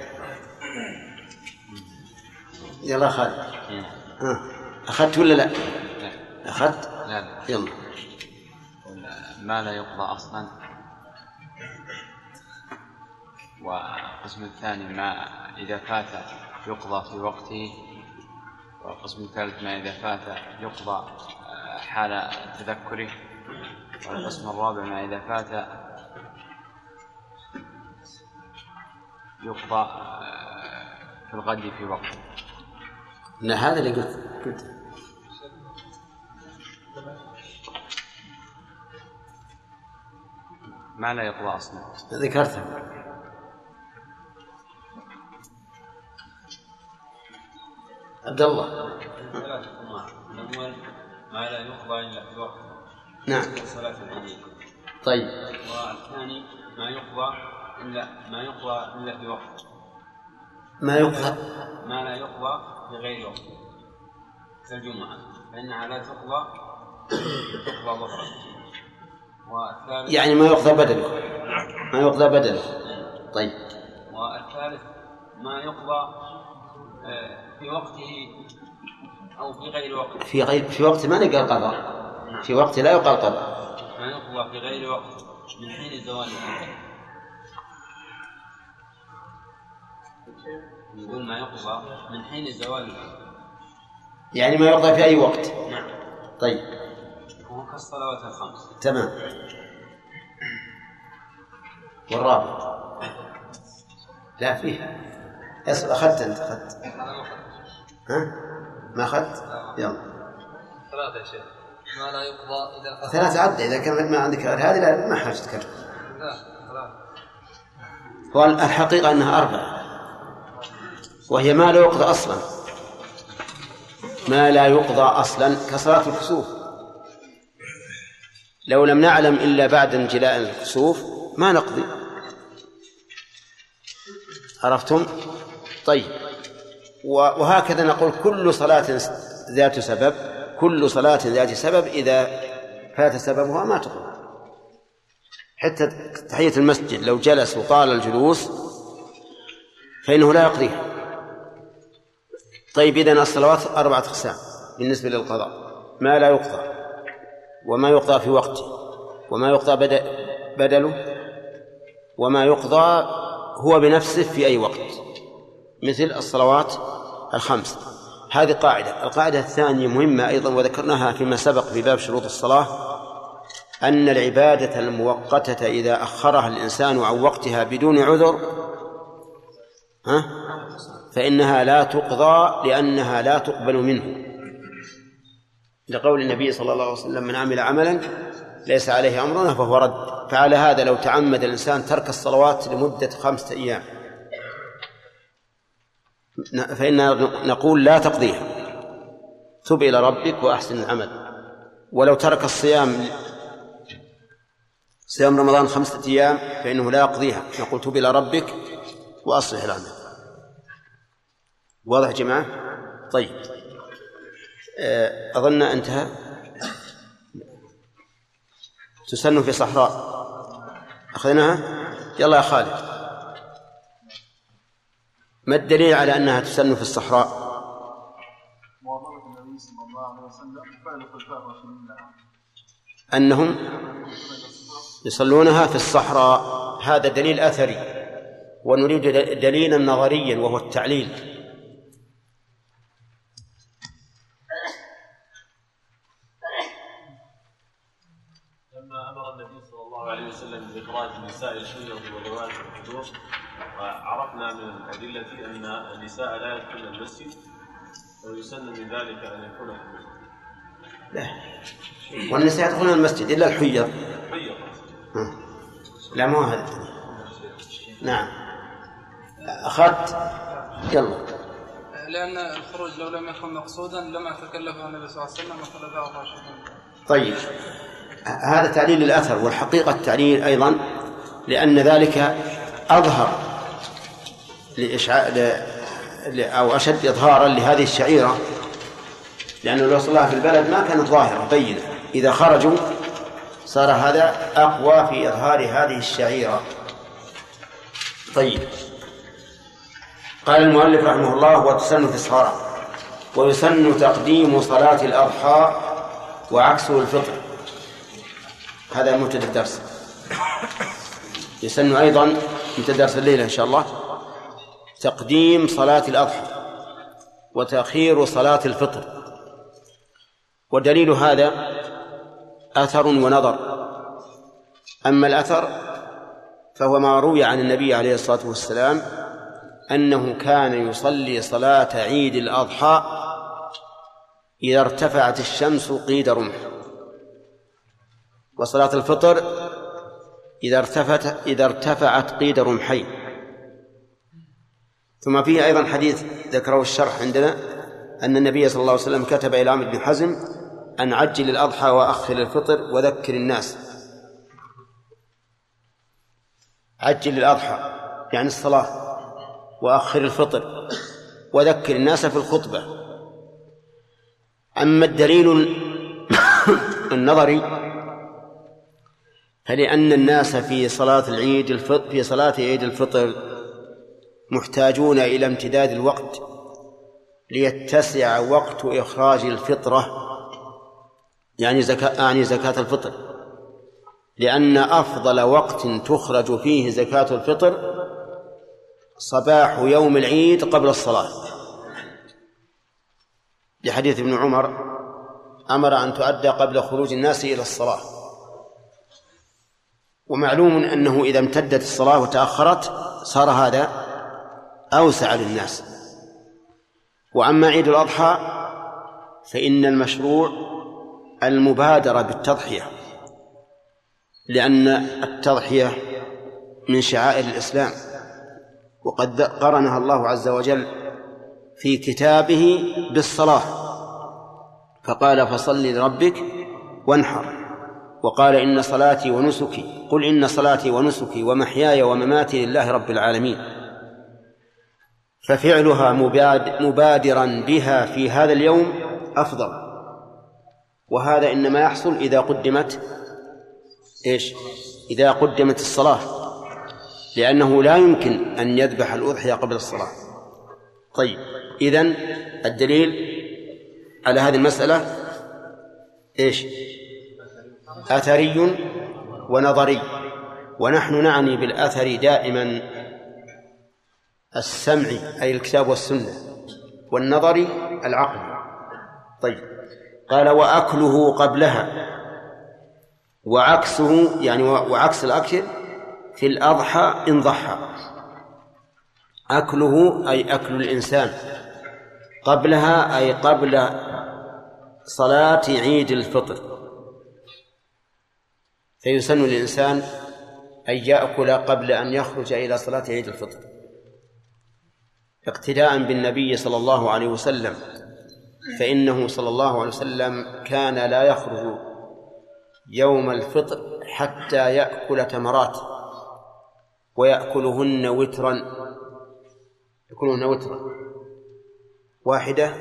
يلا خالد. ها. أخذت ولا لا؟ أخذت؟ لا لا. يلا. ما لا يقضى أصلا. والقسم الثاني ما إذا فات يقضى في وقته والقسم الثالث ما إذا فات يقضى آه، حال تذكره والقسم الرابع ما إذا فات يقضى آه، في الغد في وقته. لا هذا اللي قلت. قلت. ما لا يقضى أصلا. ذكرته عبد الله. الأول ما لا يقضى إلا في وقت نعم. صلاة العيدين طيب. والثاني ما يقضى إلا ما يقضى إلا في وقت. ما يقضى. ما لا يقضى في غير وقت. كالجمعة فإنها لا تقضى تقضى ظهرا. والثالث يعني ما يقضى بدله ما يقضى بدله طيب. والثالث ما يقضى آه، في وقته أو في غير وقت في غير في وقت ما نقال قضاء في وقت لا يقال قضاء ما يقضى في غير وقت. من حين زوال نقول ما يقضى من حين زوال يعني ما يقضى في أي وقت. نعم. طيب. وهو كالصلوات الخمس. تمام. والرابع. لا فيه. اصبر أخذت أنت أخذت. ها؟ ما أخذت؟ يلا. ثلاثة يا شيخ. ما لا يقضى إذا ثلاثة عدة. إذا كان ما عندك غير هذه لا ما حاجة تكرر لا ثلاثة. هو الحقيقة أنها أربعة. وهي ما لا يقضى أصلا. ما لا يقضى أصلا كصلاة الكسوف. لو لم نعلم إلا بعد انجلاء الكسوف ما نقضي. عرفتم؟ طيب. وهكذا نقول كل صلاة ذات سبب كل صلاة ذات سبب إذا فات سببها ما تقضى. حتى تحية المسجد لو جلس وطال الجلوس فإنه لا يقضيها. طيب إذن الصلوات أربعة أقسام بالنسبة للقضاء. ما لا يقضى وما يقضى في وقته وما يقضى بدله وما يقضى هو بنفسه في أي وقت مثل الصلوات الخمس. هذه قاعدة. القاعدة الثانية مهمة أيضا وذكرناها فيما سبق في باب شروط الصلاة أن العبادة المؤقتة إذا أخرها الإنسان عن وقتها بدون عذر ها؟ فإنها لا تقضى لأنها لا تقبل منه. لقول النبي صلى الله عليه وسلم من عمل عملا ليس عليه أمرنا فهو رد. فعلى هذا لو تعمد الإنسان ترك الصلوات لمدة خمسة أيام. فإننا نقول لا تقضيها. تب إلى ربك وأحسن العمل. ولو ترك الصيام صيام رمضان خمسة أيام فإنه لا يقضيها. نقول تب إلى ربك وأصلح العمل. واضح يا جماعة؟ طيب. أظن انتهى. تسن في صحراء. أخذناها؟ يلا يا خالد. ما الدليل على أنها تسن في الصحراء؟ مواظبة النبي صلى الله عليه وسلم أنهم يصلونها في الصحراء. هذا دليل أثري. ونريد دليلا نظريا وهو التعليل لما أمر النبي صلى الله عليه وسلم بإخراج النساء الحيض وذوات الحضور وعرفنا من الأدلة أن النساء لا يدخلن المسجد ويسن من ذلك أن يكون في المسجد. لا. والنساء يدخلون المسجد إلا الحيض حيض لا ما هو هذا. نعم. أخذت. يلا. لأن الخروج لو لم يكن مقصودا لما تكلفه النبي صلى الله عليه وسلم وخلفاء الراشدين. طيب. هذا تعليل للأثر والحقيقة التعليل أيضا لأن ذلك أظهر لإشعاع. أو أشد إظهارا لهذه الشعيرة لأنه لو صلاها في البلد ما كانت ظاهرة بينة. إذا خرجوا صار هذا أقوى في إظهار هذه الشعيرة. طيب. قال المؤلف رحمه الله وتسن في الصلاة ويسن تقديم صلاة الأضحى وعكسه الفطر. هذا مبتدا الدرس يسن أيضا مبتدا درس الليلة إن شاء الله. تقديم صلاة الأضحى وتأخير صلاة الفطر. ودليل هذا أثر ونظر. أما الأثر فهو ما روي عن النبي عليه الصلاة والسلام أنه كان يصلي صلاة عيد الأضحى إذا ارتفعت الشمس قيد رمح. وصلاة الفطر إذا ارتفعت إذا ارتفعت قيد رمحين ثم فيه أيضا حديث ذكره الشرح عندنا أن النبي صلى الله عليه وسلم كتب إلى عمرو بن حزم أن عجل الأضحى وأخر الفطر وذكر الناس. عجل الأضحى يعني الصلاة وأخر الفطر وذكر الناس في الخطبة. أما الدليل النظري فلأن الناس في صلاة العيد الفطر في صلاة عيد الفطر محتاجون إلى امتداد الوقت ليتسع وقت إخراج الفطرة يعني زكاة يعني زكاة الفطر. لأن أفضل وقت تخرج فيه زكاة الفطر صباح يوم العيد قبل الصلاة. لحديث ابن عمر أمر أن تؤدى قبل خروج الناس إلى الصلاة. ومعلوم أنه إذا امتدت الصلاة وتأخرت صار هذا أوسع للناس. وأما عيد الأضحى فإن المشروع المبادرة بالتضحية لأن التضحية من شعائر الإسلام. وقد قرنها الله عز وجل في كتابه بالصلاة فقال فصل لربك وانحر. وقال إن صلاتي ونسكي قل إن صلاتي ونسكي ومحياي ومماتي لله رب العالمين. ففعلها مبادرا بها في هذا اليوم أفضل. وهذا إنما يحصل إذا قدمت إيش؟ إذا قدمت الصلاة. لأنه لا يمكن أن يذبح الأضحية قبل الصلاة. طيب إذن الدليل على هذه المسألة إيش؟ أثري ونظري ونحن نعني بالأثر دائما السمع أي الكتاب والسنة والنظر العقل. طيب. قال وأكله قبلها وعكسه يعني وعكس الأكل في الأضحى إن ضحى. أكله أي أكل الإنسان. قبلها أي قبل صلاة عيد الفطر. فيسن للإنسان أن يأكل قبل أن يخرج إلى صلاة عيد الفطر. اقتداء بالنبي صلى الله عليه وسلم فإنه صلى الله عليه وسلم كان لا يخرج يوم الفطر حتى يأكل تمرات ويأكلهن وترا. يأكلهن وترا. واحدة؟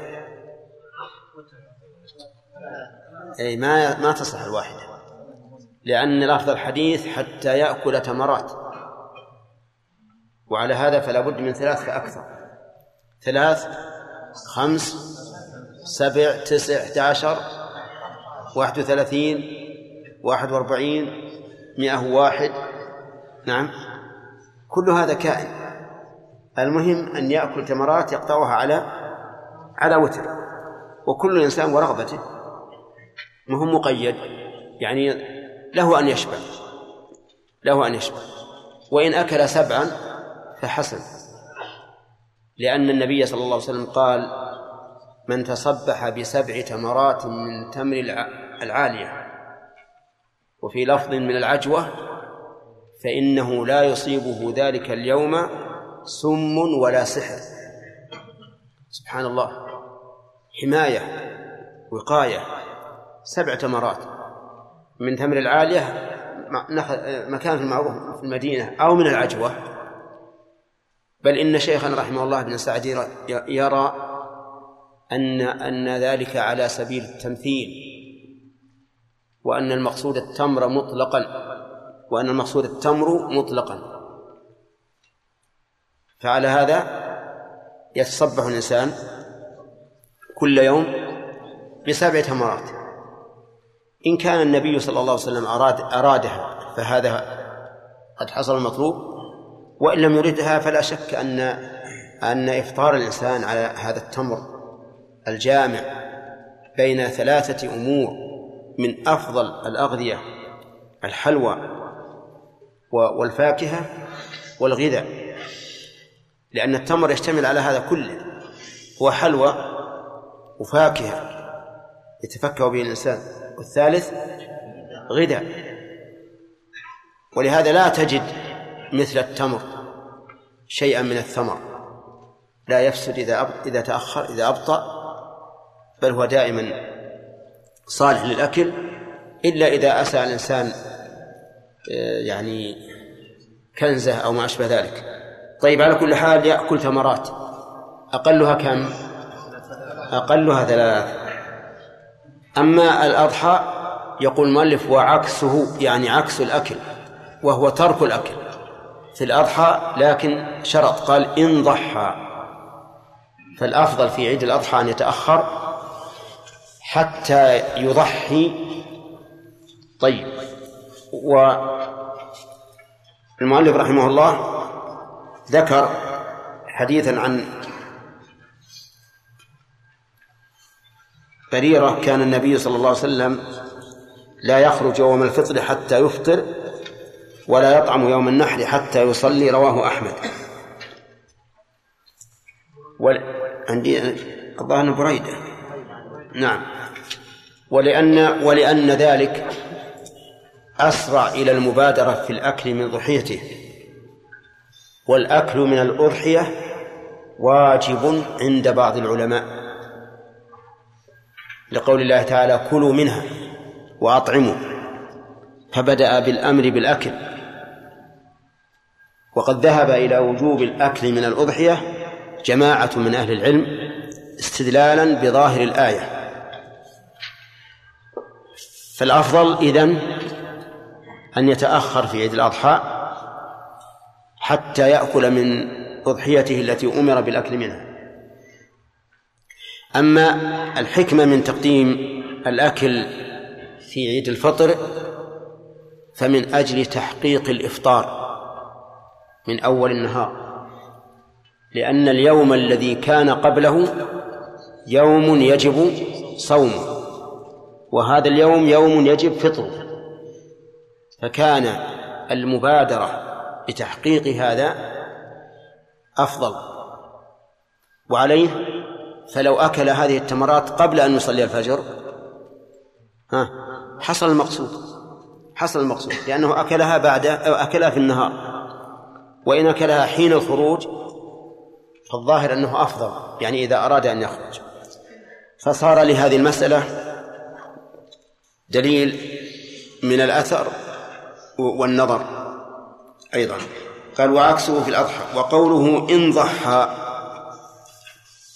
أي ما ما تصح الواحدة. لأن لفظ الحديث حتى يأكل تمرات. وعلى هذا فلا بد من ثلاث فأكثر. ثلاث خمس سبع تسع عشر واحد وثلاثين واحد وأربعين مئة واحد نعم. كل هذا كائن. المهم أن يأكل تمرات يقطعها على على وتر. وكل إنسان ورغبته. ما هو مقيد. يعني له أن يشبع. له أن يشبع. وإن أكل سبعا فحسن. لأن النبي صلى الله عليه وسلم قال من تصبح بسبع تمرات من تمر العالية وفي لفظ من العجوة فإنه لا يصيبه ذلك اليوم سم ولا سحر. سبحان الله. حماية وقاية سبع تمرات. من تمر العالية مكان في المعروف في المدينة أو من العجوة. بل إن شيخنا رحمه الله بن سعد يرى أن أن ذلك على سبيل التمثيل وأن المقصود التمر مطلقا وأن المقصود التمر مطلقا. فعلى هذا يتصبح الإنسان كل يوم بسبع تمرات. إن كان النبي صلى الله عليه وسلم أراد أرادها فهذا قد حصل المطلوب. وإن لم يردها فلا شك أن أن إفطار الإنسان على هذا التمر الجامع بين ثلاثة أمور من أفضل الأغذية الحلوى والفاكهة والغذاء. لأن التمر يشتمل على هذا كله. هو حلوى وفاكهة يتفكه به الإنسان. والثالث غذاء ولهذا لا تجد مثل التمر شيئا من الثمر. لا يفسد إذا إذا تأخر إذا أبطأ بل هو دائما صالح للأكل إلا إذا أسى الإنسان آه، يعني كنزة أو ما أشبه ذلك. طيب على كل حال يأكل ثمرات. أقلها كم؟ أقلها ثلاث. أما الأضحى يقول المؤلف وعكسه يعني عكس الأكل وهو ترك الأكل في الأضحى لكن شرط قال إن ضحى. فالأفضل في عيد الأضحى أن يتأخر حتى يضحي. طيب والمؤلف رحمه الله ذكر حديثا عن بريرة كان النبي صلى الله عليه وسلم لا يخرج يوم الفطر حتى يفطر ولا يطعم يوم النحر حتى يصلي رواه أحمد. عندي الظاهر بريدة. نعم. ولأن ولأن ذلك أسرع إلى المبادرة في الأكل من ضحيته. والأكل من الأضحية واجب عند بعض العلماء. لقول الله تعالى كلوا منها وأطعموا فبدأ بالأمر بالأكل. وقد ذهب إلى وجوب الأكل من الأضحية جماعة من أهل العلم استدلالا بظاهر الآية. فالأفضل إذن أن يتأخر في عيد الأضحى حتى يأكل من أضحيته التي أمر بالأكل منها. أما الحكمة من تقديم الأكل في عيد الفطر فمن أجل تحقيق الإفطار من أول النهار لأن اليوم الذي كان قبله يوم يجب صومه وهذا اليوم يوم يجب فطره فكان المبادرة بتحقيق هذا أفضل وعليه فلو أكل هذه التمرات قبل أن يصلي الفجر ها حصل المقصود حصل المقصود لأنه أكلها بعد أو أكلها في النهار وإن أكلها حين الخروج فالظاهر أنه أفضل يعني إذا أراد أن يخرج. فصار لهذه المسألة دليل من الأثر والنظر أيضا. قال وعكسه في الأضحى وقوله إن ضحى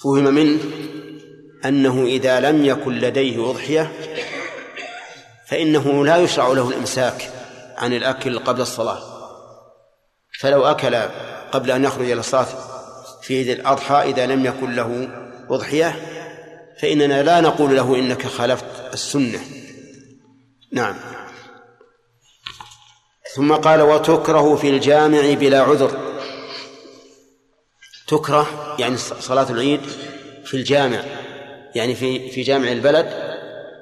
فهم منه أنه إذا لم يكن لديه أضحية فإنه لا يشرع له الإمساك عن الأكل قبل الصلاة. فلو أكل قبل أن يخرج إلى الصلاة في عيد الأضحى إذا لم يكن له أضحية فإننا لا نقول له إنك خالفت السنة. نعم. ثم قال وتكره في الجامع بلا عذر. تكره يعني صلاة العيد في الجامع يعني في في جامع البلد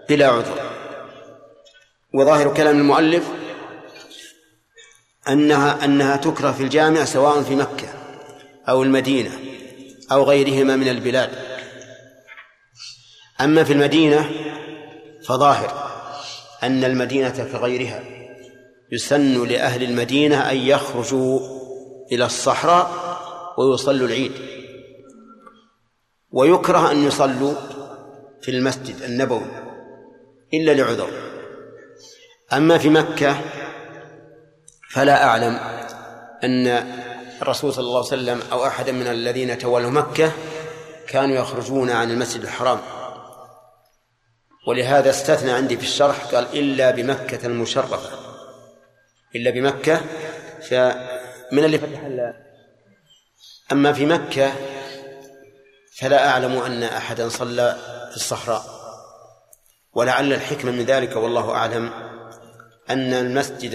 بلا عذر. وظاهر كلام المؤلف أنها أنها تكره في الجامع سواء في مكة أو المدينة أو غيرهما من البلاد. أما في المدينة فظاهر أن المدينة كغيرها يسن لأهل المدينة أن يخرجوا إلى الصحراء ويصلوا العيد. ويكره أن يصلوا في المسجد النبوي إلا لعذر. أما في مكة فلا أعلم أن الرسول صلى الله عليه وسلم أو أحدا من الذين تولوا مكة كانوا يخرجون عن المسجد الحرام. ولهذا استثنى عندي في الشرح قال إلا بمكة المشرفة. إلا بمكة فمن اللي فتح أما في مكة فلا أعلم أن أحدا صلى في الصحراء. ولعل الحكمة من ذلك والله أعلم أن المسجد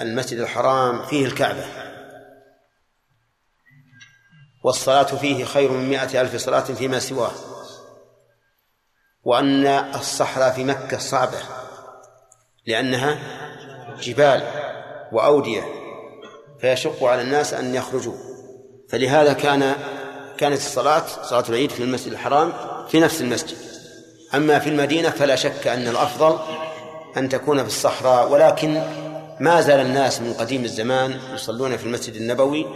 المسجد الحرام فيه الكعبة. والصلاة فيه خير من مائة ألف صلاة فيما سواه. وأن الصحراء في مكة صعبة لأنها جبال وأودية فيشق على الناس أن يخرجوا. فلهذا كان كانت الصلاة صلاة العيد في المسجد الحرام في نفس المسجد. أما في المدينة فلا شك أن الأفضل أن تكون في الصحراء ولكن ما زال الناس من قديم الزمان يصلون في المسجد النبوي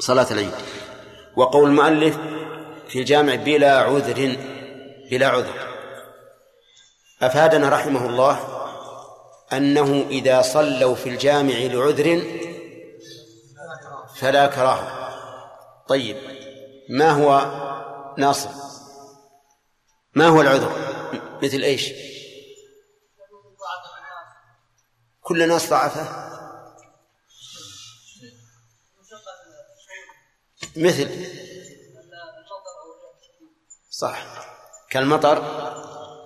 صلاة العيد. وقول المؤلف في الجامع بلا عذر بلا عذر. أفادنا رحمه الله أنه إذا صلوا في الجامع لعذر فلا كراهة. طيب ما هو ناصر؟ ما هو العذر؟ مثل إيش؟ كل الناس ضعفه. مثل. صح. كالمطر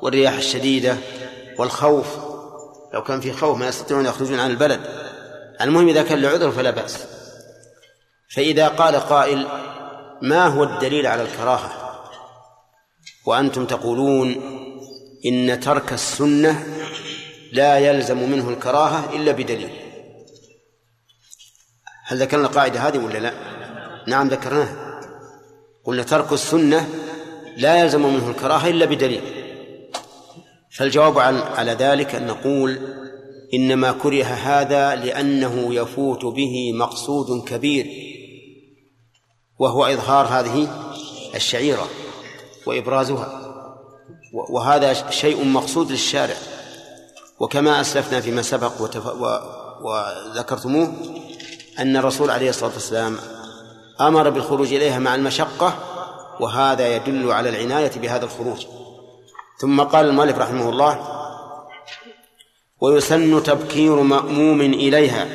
والرياح الشديدة والخوف. لو كان في خوف ما يستطيعون يخرجون عن البلد. المهم إذا كان لعذر فلا بأس. فإذا قال قائل ما هو الدليل على الكراهة؟ وأنتم تقولون إن ترك السنة لا يلزم منه الكراهة إلا بدليل. هل ذكرنا القاعدة هذه ولا لا؟ نعم ذكرناها. قلنا ترك السنة لا يلزم منه الكراهة إلا بدليل. فالجواب على ذلك أن نقول إنما كره هذا لأنه يفوت به مقصود كبير. وهو إظهار هذه الشعيرة وإبرازها. وهذا شيء مقصود للشارع. وكما أسلفنا فيما سبق وتف... و... وذكرتموه أن الرسول عليه الصلاة والسلام أمر بالخروج إليها مع المشقة وهذا يدل على العناية بهذا الخروج. ثم قال المؤلف رحمه الله ويسن تبكير مأموم إليها.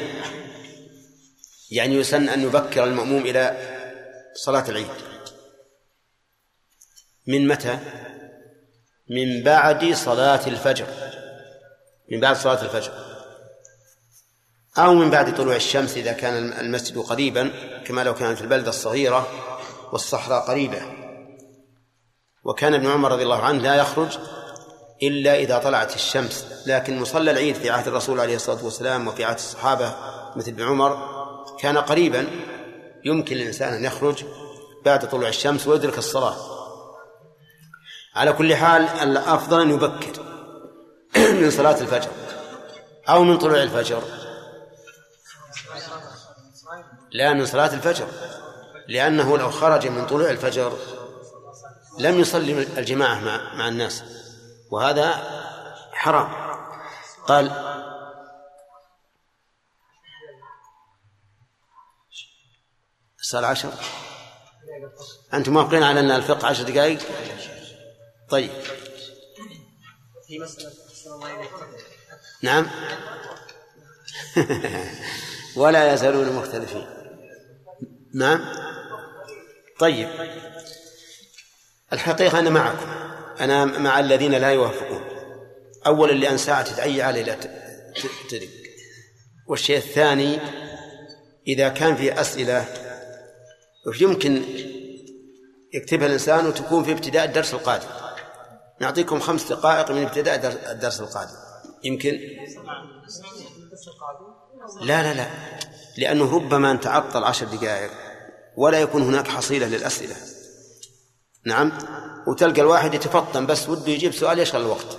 يعني يسن أن يبكر المأموم إلى صلاة العيد. من متى؟ من بعد صلاة الفجر. من بعد صلاة الفجر. أو من بعد طلوع الشمس إذا كان المسجد قريبا كما لو كانت البلدة الصغيرة والصحراء قريبة. وكان ابن عمر رضي الله عنه لا يخرج إلا إذا طلعت الشمس. لكن مصلى العيد في عهد الرسول عليه الصلاة والسلام وفي عهد الصحابة مثل ابن عمر كان قريبا يمكن للإنسان أن يخرج بعد طلوع الشمس ويدرك الصلاة. على كل حال الأفضل أن يبكر من صلاة الفجر أو من طلوع الفجر. لا من صلاة الفجر لأنه لو خرج من طلوع الفجر لم يصلي الجماعة مع, مع الناس وهذا حرام. قال الساعة عشر أنتم موافقين على أن الفقه عشر دقائق؟ طيب. نعم. ولا يزالون مختلفين. نعم. طيب. الحقيقة أنا معكم. أنا مع الذين لا يوافقون. أولا لأن ساعة تتعي علي لا تدق والشيء الثاني إذا كان في أسئلة يمكن يكتبها الإنسان وتكون في ابتداء الدرس القادم؟ نعطيكم خمس دقائق من ابتداء الدرس القادم. يمكن؟ لا لا لا. لأنه ربما أن تعطل عشر دقائق ولا يكون هناك حصيلة للأسئلة. نعم؟ وتلقى الواحد يتفطن بس وده يجيب سؤال يشغل الوقت.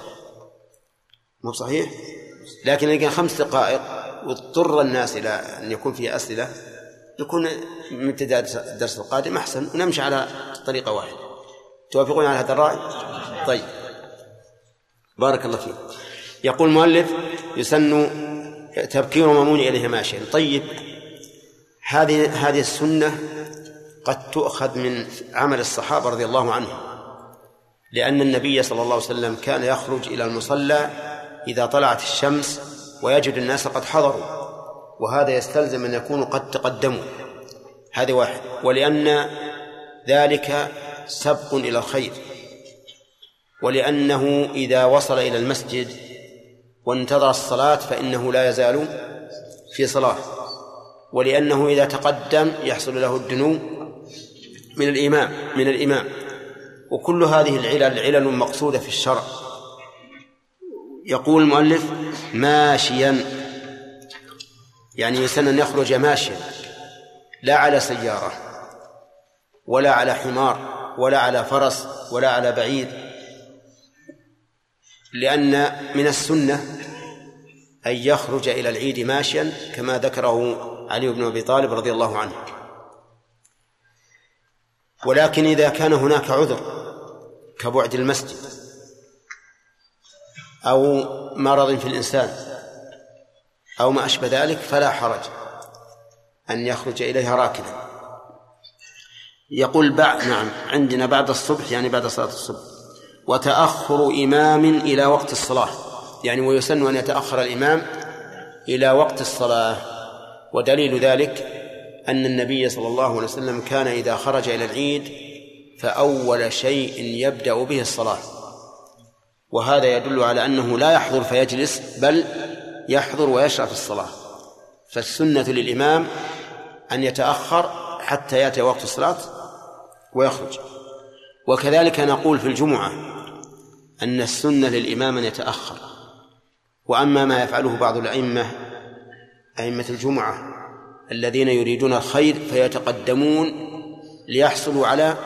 مو صحيح؟ لكن كان خمس دقائق واضطر الناس إلى أن يكون فيه أسئلة يكون من ابتداء الدرس القادم أحسن ونمشي على طريقة واحدة. توافقون على هذا الرأي؟ طيب. بارك الله فيك. يقول المؤلف يسن تبكير مامون إليه ماشيا طيب. هذه هذه السنة قد تؤخذ من عمل الصحابة رضي الله عنهم لأن النبي صلى الله عليه وسلم كان يخرج إلى المصلى إذا طلعت الشمس ويجد الناس قد حضروا. وهذا يستلزم أن يكونوا قد تقدموا. هذا واحد. ولأن ذلك سبق إلى الخير. ولأنه إذا وصل إلى المسجد وانتظر الصلاة فإنه لا يزال في صلاة. ولأنه إذا تقدم يحصل له الدنو من الإمام من الإمام. وكل هذه العلل علل مقصودة في الشرع. يقول المؤلف ماشيا. يعني يسن أن يخرج ماشيا لا على سيارة ولا على حمار ولا على فرس ولا على بعيد لأن من السنة أن يخرج إلى العيد ماشيا كما ذكره علي بن أبي طالب رضي الله عنه. ولكن إذا كان هناك عذر كبعد المسجد أو مرض في الإنسان أو ما أشبه ذلك فلا حرج أن يخرج إليها راكدا يقول بعد نعم عندنا بعد الصبح يعني بعد صلاة الصبح. وتأخر إمام إلى وقت الصلاة. يعني ويسن أن يتأخر الإمام إلى وقت الصلاة. ودليل ذلك أن النبي صلى الله عليه وسلم كان إذا خرج إلى العيد فأول شيء يبدأ به الصلاة. وهذا يدل على أنه لا يحضر فيجلس بل يحضر ويشرع في الصلاة. فالسنة للإمام أن يتأخر حتى يأتي وقت الصلاة ويخرج. وكذلك نقول في الجمعة أن السنة للإمام أن يتأخر. وأما ما يفعله بعض الأئمة أئمة الجمعة الذين يريدون الخير فيتقدمون ليحصلوا على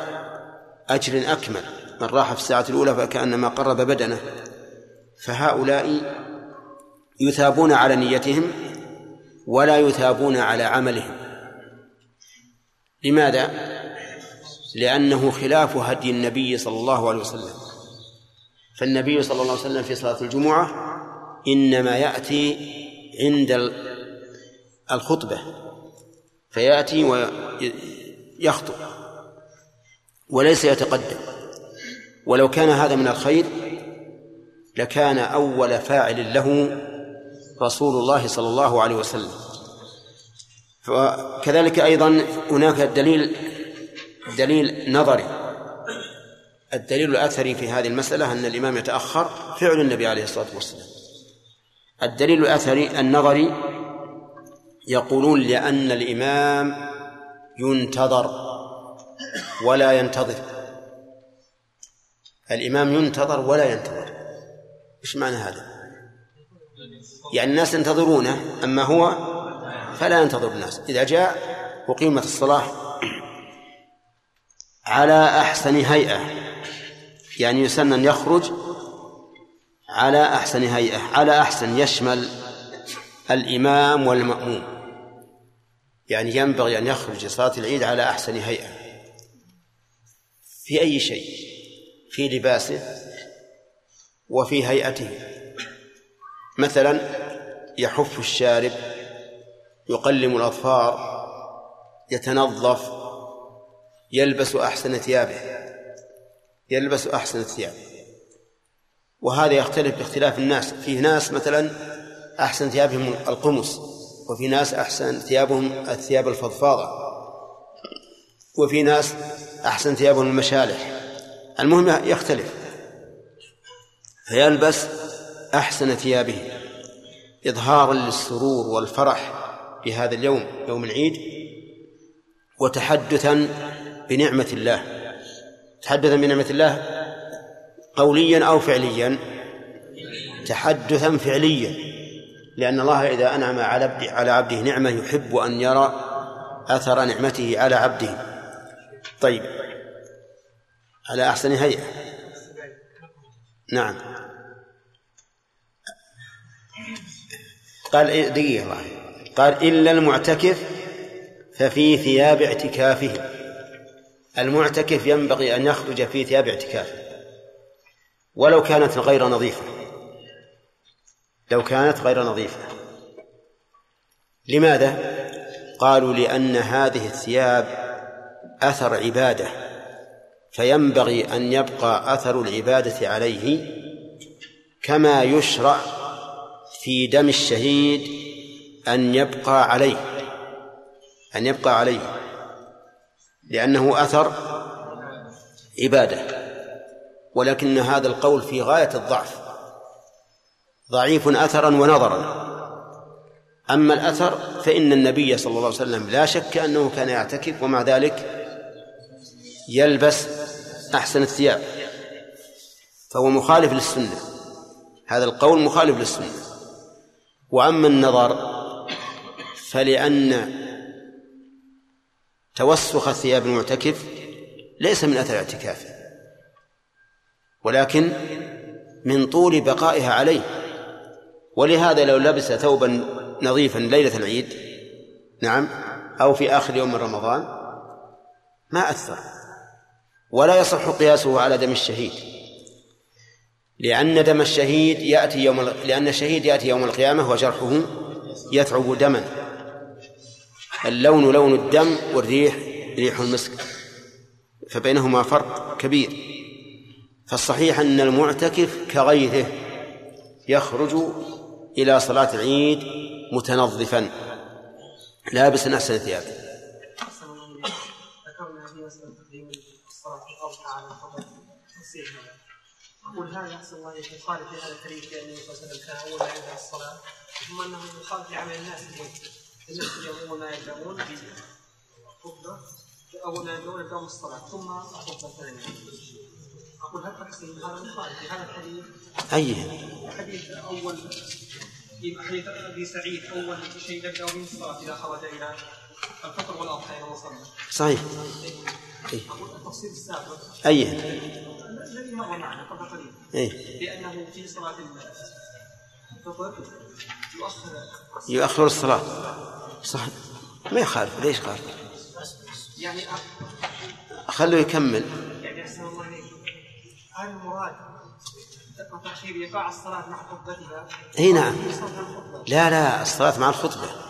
أجر أكمل. من راح في الساعة الأولى فكأنما قرب بدنه. فهؤلاء يثابون على نيتهم ولا يثابون على عملهم. لماذا؟ لأنه خلاف هدي النبي صلى الله عليه وسلم. فالنبي صلى الله عليه وسلم في صلاة الجمعة إنما يأتي عند الخطبة. فيأتي ويخطب. وليس يتقدم. ولو كان هذا من الخير لكان أول فاعل له رسول الله صلى الله عليه وسلم. وكذلك أيضا هناك دليل دليل نظري. الدليل الأثري في هذه المسألة أن الإمام يتأخر فعل النبي عليه الصلاة والسلام. الدليل الأثري النظري يقولون لأن الإمام ينتظر ولا ينتظر. الإمام ينتظر ولا ينتظر. إيش معنى هذا؟ يعني الناس ينتظرونه أما هو فلا ينتظر الناس. إذا جاء وقيمة الصلاة على أحسن هيئة يعني يسن أن يخرج على أحسن هيئة على أحسن يشمل الإمام والمأموم. يعني ينبغي أن يخرج لصلاة العيد على أحسن هيئة. في أي شيء؟ في لباسه وفي هيئته. مثلا يحف الشارب يقلم الأظفار يتنظف يلبس أحسن ثيابه يلبس أحسن الثياب وهذا يختلف باختلاف الناس. فيه ناس مثلا أحسن ثيابهم القمص وفي ناس أحسن ثيابهم الثياب الفضفاضة وفي ناس أحسن ثيابهم المشالح. المهم يختلف فيلبس أحسن ثيابه. إظهارا للسرور والفرح بهذا اليوم يوم العيد وتحدثا بنعمة الله. تحدثا بنعمة الله قوليا أو فعليا. تحدثا فعليا لأن الله إذا أنعم على على عبده نعمة يحب أن يرى أثر نعمته على عبده. طيب على أحسن هيئة. نعم. قال إيه، دقيقة قال إلا المعتكف ففي ثياب اعتكافه. المعتكف ينبغي أن يخرج في ثياب اعتكافه. ولو كانت غير نظيفة. لو كانت غير نظيفة. لماذا؟ قالوا لأن هذه الثياب أثر عبادة. فينبغي أن يبقى أثر العبادة عليه كما يشرع في دم الشهيد أن يبقى عليه أن يبقى عليه لأنه أثر عبادة ولكن هذا القول في غاية الضعف ضعيف أثرا ونظرا. أما الأثر فإن النبي صلى الله عليه وسلم لا شك أنه كان يعتكف ومع ذلك يلبس أحسن الثياب فهو مخالف للسنة. هذا القول مخالف للسنة. وأما النظر فلأن توسخ ثياب المعتكف ليس من أثر اعتكافه ولكن من طول بقائها عليه. ولهذا لو لبس ثوبا نظيفا ليلة العيد نعم أو في آخر يوم من رمضان ما أثر ولا يصح قياسه على دم الشهيد. لأن دم الشهيد يأتي يوم لأن الشهيد يأتي يوم القيامة وجرحه يثعب دما. اللون لون الدم والريح ريح المسك. فبينهما فرق كبير. فالصحيح أن المعتكف كغيره يخرج إلى صلاة العيد متنظفا لابسا أحسن ثيابه ذكرنا في مسألة تقديم الصلاة الأضحى على الخطأ تصيح هذا أقول هذا أحسن الله يخالف هذا الحديث النبي صلى الله عليه وسلم كان أول ما يبدأ الصلاة. ثم أنه يخالف لعمل الناس اليوم الناس اليوم أول ما بالخطبة أول ما يبدأون يبدأون الصلاة. ثم الخطبة الثانية أقول هل تقسيم هذا مخالف هذا الحديث؟ أي. حديث أول في حديث أبي سعيد أول شيء يبدأ به الصلاة إذا خرج إلى الفطر والأضحى إلى وصلنا. صحيح. أي التفصيل السابق. أي. الذي مر معنا قبل قليل. أي لأنه في صلاة الفطر يؤخر يؤخر الصلاة. صح. ما يخالف. ليش خالف؟ يعني خلوه يكمل. يعني أحسن الله إليك. هل المراد تأخير إيقاع الصلاة مع خطبتها. اي نعم. لا لا الصلاة مع الخطبة.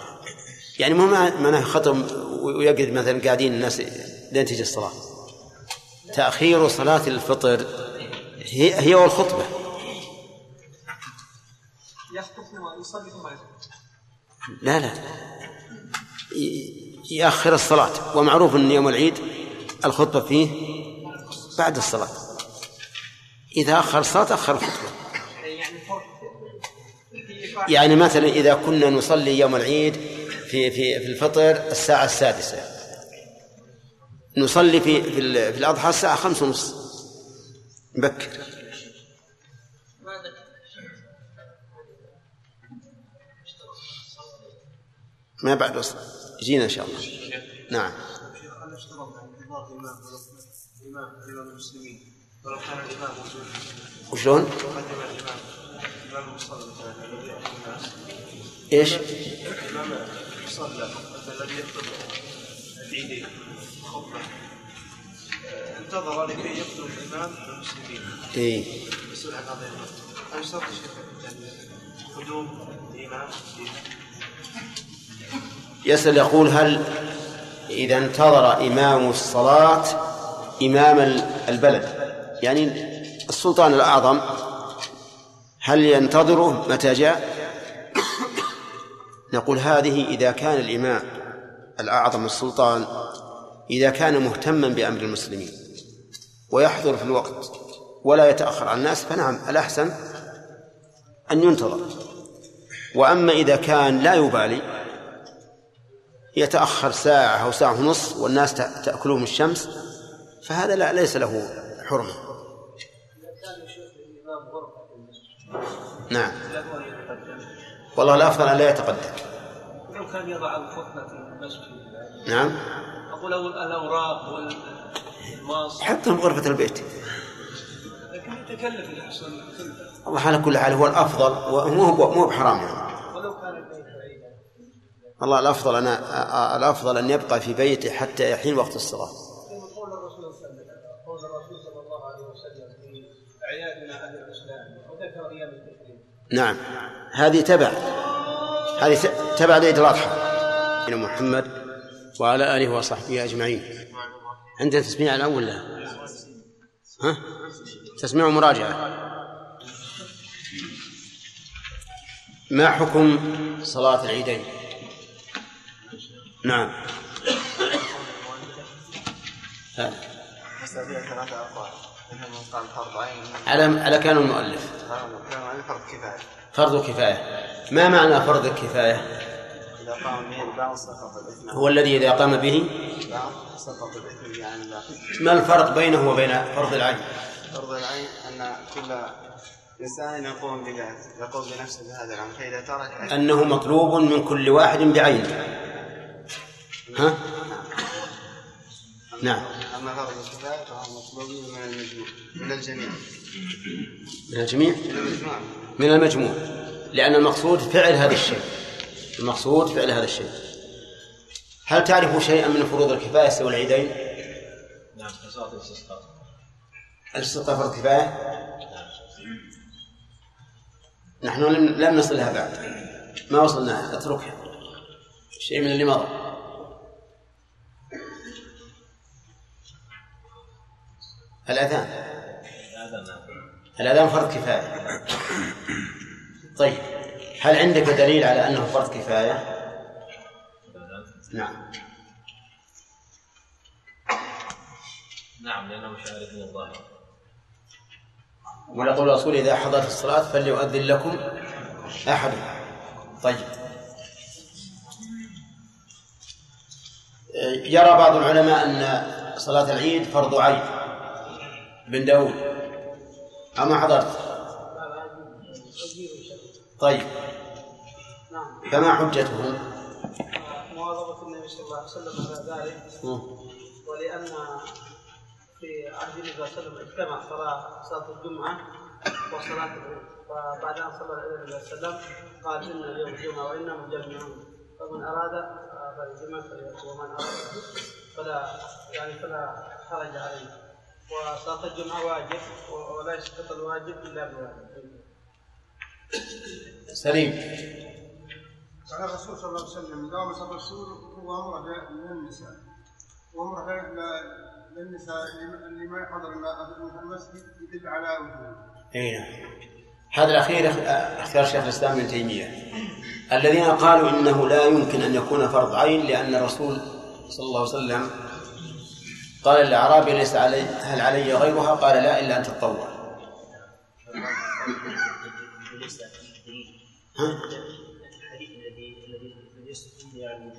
يعني مو معناه خطب ويقعد مثلا قاعدين الناس لين تجي الصلاة. تأخير صلاة الفطر هي هي والخطبة يخطب ثم لا لا. يأخر الصلاة. ومعروف أن يوم العيد الخطبة فيه بعد الصلاة. إذا أخر الصلاة أخر الخطبة. يعني مثلا إذا كنا نصلي يوم العيد في في في الفطر الساعة السادسة. نصلي في في, في الأضحى الساعة خمس ونص. نبكر. ما بعد وصل. يجينا إن شاء الله. نعم. وشلون؟ إيش؟ المصلى مثلا الذي يخطب العيدين خطبة. آه، انتظر لكي يخطب الإمام المسلمين. مسؤول عن هذا الامام هل يشترط قدوم الامام يسأل يقول هل إذا انتظر إمام الصلاة إمام البلد؟ يعني السلطان الأعظم هل ينتظره؟ متى جاء؟ نقول هذه إذا كان الإمام الأعظم السلطان إذا كان مهتما بأمر المسلمين ويحضر في الوقت ولا يتأخر عن الناس فنعم الأحسن أن ينتظر. وأما إذا كان لا يبالي يتأخر ساعة أو ساعة ونصف والناس تأكلهم الشمس فهذا لا ليس له حرمة. نعم. والله الأفضل أن لا يتقدم. لو كان يضع الخطبة في المسجد. نعم. أقول أول الأوراق والماس حطهم غرفة البيت. لكن يتكلف الحسن الله على كل حال هو الأفضل ومو هو مو بحرام يعني. ولو كان البيت بعيدا. والله الأفضل أنا الأفضل أن يبقى في بيته حتى يحين وقت الصلاة. قول الرسول صلى الله عليه وسلم الله في أعيادنا أهل الإسلام وذكر أيام التشريق نعم. هذه تبع. هذه تبع لعيد الأضحى إلى محمد وعلى آله وصحبه أجمعين. عندنا تسميع الأول لا. ها؟ تسميع ومراجعة ما حكم صلاة العيدين؟ نعم. على على كلام المؤلف. كلام عن فرض كفاية. فرض كفاية. ما معنى فرض الكفاية هو الذي إذا قام به؟ الباقي ما الفرق بينه وبين فرض العين؟ فرض العين أن كل إنسان يقوم بذلك يقوم بنفسه بهذا العمل. فإذا ترك أنه مطلوب من كل واحد بعينه ها؟ نعم. أما فرض الكفاية فهو مطلوب من المجموع من الجميع. من الجميع؟ من المجموع. لأن المقصود فعل هذا الشيء. المقصود فعل هذا الشيء. هل تعرف شيئا من فروض الكفاية سوى العيدين؟ نعم الاستسقاء. الاستسقاء فرض كفاية؟ نحن لم لم نصل لها بعد. ما وصلنا اتركها. شيء من اللي مضى. الأذان. الأذان فرض كفاية. طيب هل عندك دليل على أنه فرض كفاية؟ نعم. نعم لأنه شاهد من الظاهر. ولقول الرسول إذا حضرت الصلاة فليؤذن لكم أحد طيب. يرى بعض العلماء أن صلاة العيد فرض عين بن داود. أما حضرت؟ طيب. فما حجتهم؟ مواظبة النبي صلى الله عليه وسلم على ذلك. ولأن في عهد النبي صلى الله عليه وسلم اجتمع صلاة صلاة الجمعة وصلاة العيد. فبعد أن صلى النبي صلى الله عليه وسلم قال إن اليوم جمعة وإنا مجمعون. فمن أراد فليجمع ومن أراد فلا يعني فلا حرج عليه. وصلاة الجمعة واجب ولا يسقط الواجب إلا بواجب. سليم. قال الرسول صلى الله عليه وسلم دام صلى الرسول هو أمر للنساء وأمر للنساء اللي ما يحضر المسجد يدل على وجوده. اي نعم. هذا الأخير اختيار شيخ الإسلام ابن تيمية. الذين قالوا إنه لا يمكن أن يكون فرض عين لأن الرسول صلى الله عليه وسلم قال للاعرابي ليس علي هل علي غيرها؟ قال لا إلا أن تتطوع. الحديث الذي الذي يستفيد يعني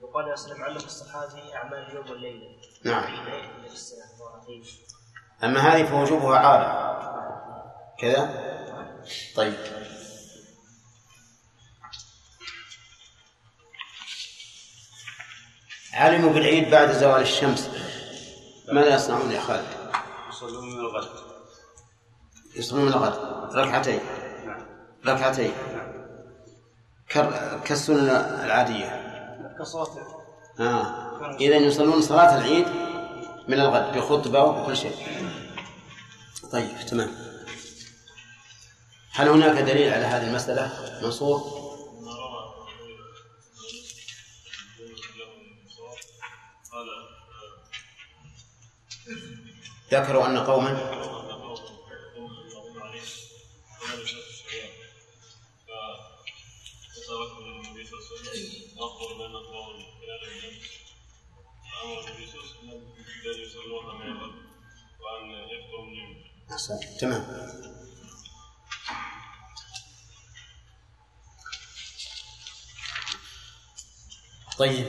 وقال وسلم علم الصحابه اعمال اليوم والليله. نعم. أما هذه فوجوبها عارض كذا؟ طيب علموا بالعيد بعد زوال الشمس ماذا يصنعون يا خالد؟ يصلون من الغد. يصلون من الغد. ركعتين ركعتين كر- كالسنن العادية. كصوت آه. إذا يصلون صلاة العيد من الغد بخطبة وكل شيء. طيب تمام. هل هناك دليل على هذه المسألة؟ منصور؟ من اليوم أحسن تمام. طيب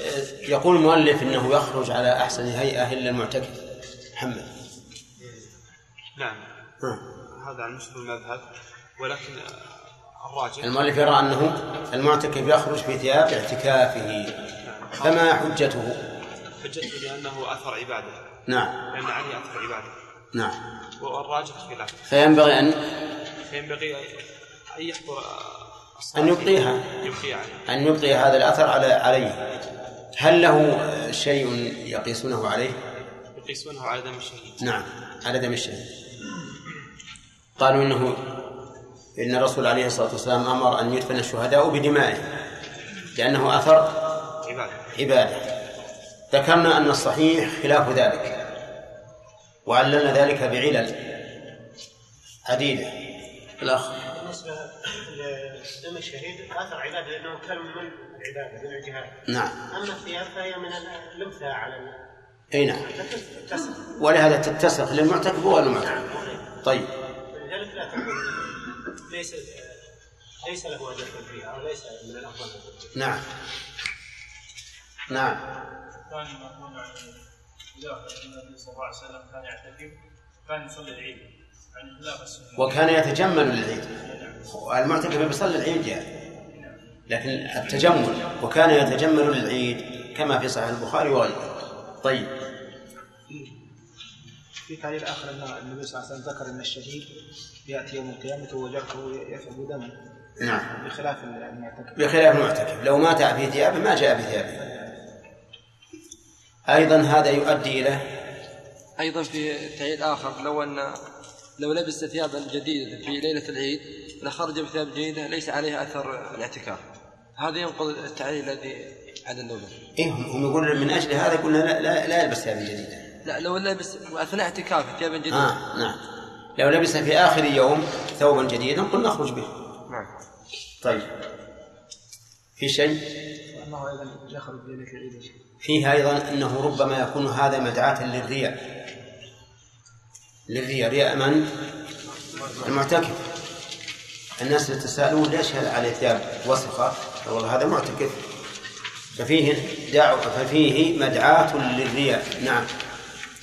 آه، يقول المؤلف إنه يخرج على أحسن هيئة إلا المعتكف. محمد. نعم. ها. هذا عن مثل المذهب ولكن آه، الراجح. المؤلف يرى أنه المعتكف يخرج في ثياب اعتكافه فما حجته؟ حجته لأنه أثر عبادة. نعم. لأن عليه أثر عبادة. نعم. والراجح خلاف فينبغي أن فينبغي أن يحضر آه، أن يبقيها. أن يبقي هذا الأثر على عليه. هل له شيء يقيسونه عليه؟ يقيسونه على دم الشهيد نعم على دم الشهيد قالوا إنه إن الرسول عليه الصلاة والسلام أمر أن يدفن الشهداء بدمائهم لأنه أثر عبادة. عبادة. ذكرنا أن الصحيح خلاف ذلك وعللنا ذلك بعلل عديدة. الأخ. بالنسبة لدم الشهيد أثر عبادة لأنه كان من العبادة من الجهاد. نعم. أما الثياب فهي من الامثله على أي نعم. ولهذا تتسق للمعتكف والمعتكف طيب. لذلك لا تكون ليس ليس له أن يدخل فيها أو ليس من الأفضل. نعم. نعم. ثاني ما عن خلاف النبي صلى الله عليه وسلم كان يعتكف كان يصلي العيد. يعني خلاف السنة. وكان يتجمل للعيد. المعتكف بيصلي العيد يعني. لكن التجمل وكان يتجمل للعيد كما في صحيح البخاري وغيره. طيب. في تعليل آخر أن النبي صلى الله عليه وسلم ذكر أن الشهيد يأتي يوم القيامة وجرحه يثعب دما نعم. بخلاف المعتكف. بخلاف المعتكف. لو مات في ثيابه ما جاء بثيابه أيضا هذا يؤدي إلى أيضا في تعيد آخر لو أن لو لبس ثيابا جديدة في ليلة العيد لخرج بثياب جديدة ليس عليها أثر الاعتكاف. هذا ينقض التعليل الذي على النوبة إيه هم يقولون من أجل هذا قلنا لا, لا, لا يلبس ثيابا جديدة لا لو لبس أثناء اعتكافه ثيابا جديدة آه نعم. لو لبس في آخر يوم ثوبا جديدا قلنا نخرج به. نعم. طيب. في شيء؟ انه أيضا يخرج فيه أيضا أنه ربما يكون هذا مدعاة للرياء. للرياء. رياء من؟ المعتكف. الناس يتساءلون ليش هذا عليه ثياب وسخة والله هذا معتكف. ففيه دعوة ففيه مدعاة للرياء. نعم.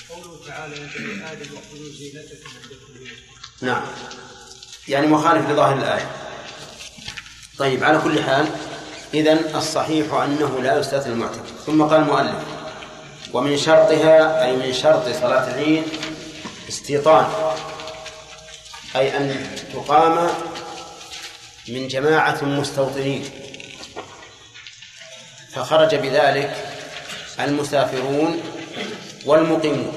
قوله تعالى يا زينتكم كل نعم. يعني مخالف لظاهر الآية. طيب على كل حال إذن الصحيح أنه لا يستثنى المعتكف. ثم قال المؤلف ومن شرطها أي من شرط صلاة العيد استيطان. أي أن تقام من جماعة مستوطنين. فخرج بذلك المسافرون والمقيمون.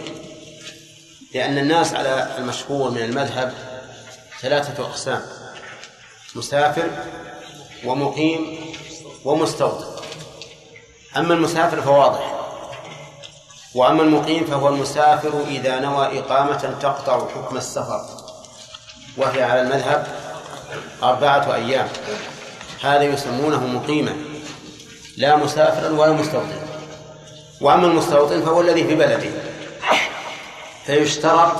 لأن الناس على المشهور من المذهب ثلاثة أقسام مسافر ومقيم ومستوطن. أما المسافر فواضح وأما المقيم فهو المسافر إذا نوى إقامة تقطع حكم السفر وهي على المذهب أربعة أيام. هذا يسمونه مقيما لا مسافرا ولا مستوطنا. وأما المستوطن فهو الذي في بلده. فيشترط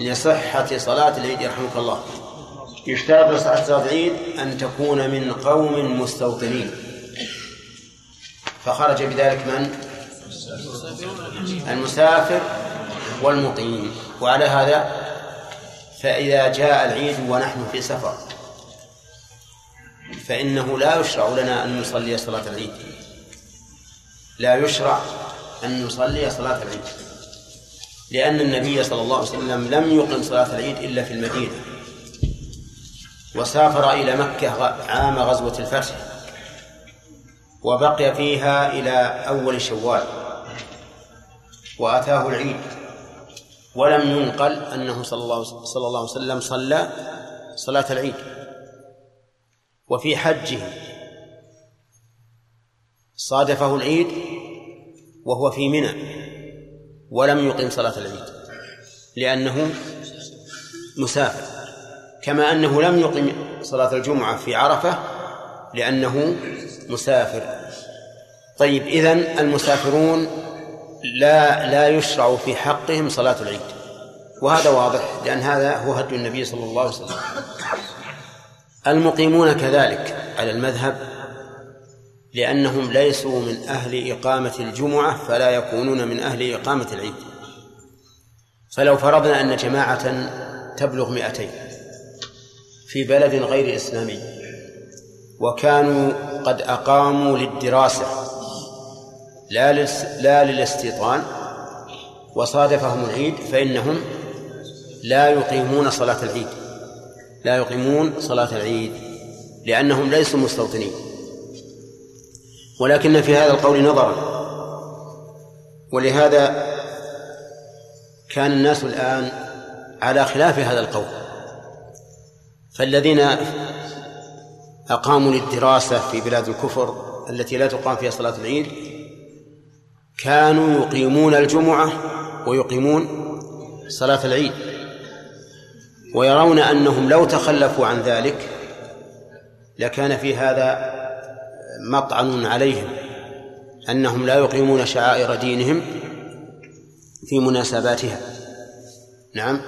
لصحة صلاة العيد يرحمك الله. يشترط لصحة صلاة العيد أن تكون من قوم مستوطنين. فخرج بذلك من؟ المسافر والمقيم. وعلى هذا فإذا جاء العيد ونحن في سفر. فإنه لا يشرع لنا أن نصلي صلاة العيد. لا يشرع أن نصلي صلاة العيد. لأن النبي صلى الله عليه وسلم لم يقم صلاة العيد إلا في المدينة. وسافر إلى مكة عام غزوة الفتح. وبقي فيها إلى أول شوال. وأتاه العيد. ولم ينقل أنه صلى الله, صلى الله عليه وسلم صلى صلاة العيد. وفي حجه. صادفه العيد وهو في منى ولم يقم صلاة العيد لأنه مسافر كما أنه لم يقم صلاة الجمعة في عرفة لأنه مسافر. طيب إذن المسافرون لا لا يشرع في حقهم صلاة العيد وهذا واضح لأن هذا هو هدي النبي صلى الله عليه وسلم. المقيمون كذلك على المذهب لأنهم ليسوا من أهل إقامة الجمعة فلا يكونون من أهل إقامة العيد. فلو فرضنا أن جماعة تبلغ مئتين في بلد غير إسلامي وكانوا قد أقاموا للدراسة لا لا للاستيطان وصادفهم العيد فإنهم لا يقيمون صلاة العيد. لا يقيمون صلاة العيد لأنهم ليسوا مستوطنين. ولكن في هذا القول نظرا ولهذا كان الناس الآن على خلاف هذا القول. فالذين أقاموا للدراسة في بلاد الكفر التي لا تقام فيها صلاة العيد كانوا يقيمون الجمعة ويقيمون صلاة العيد. ويرون أنهم لو تخلفوا عن ذلك لكان في هذا مطعن عليهم أنهم لا يقيمون شعائر دينهم في مناسباتها. نعم.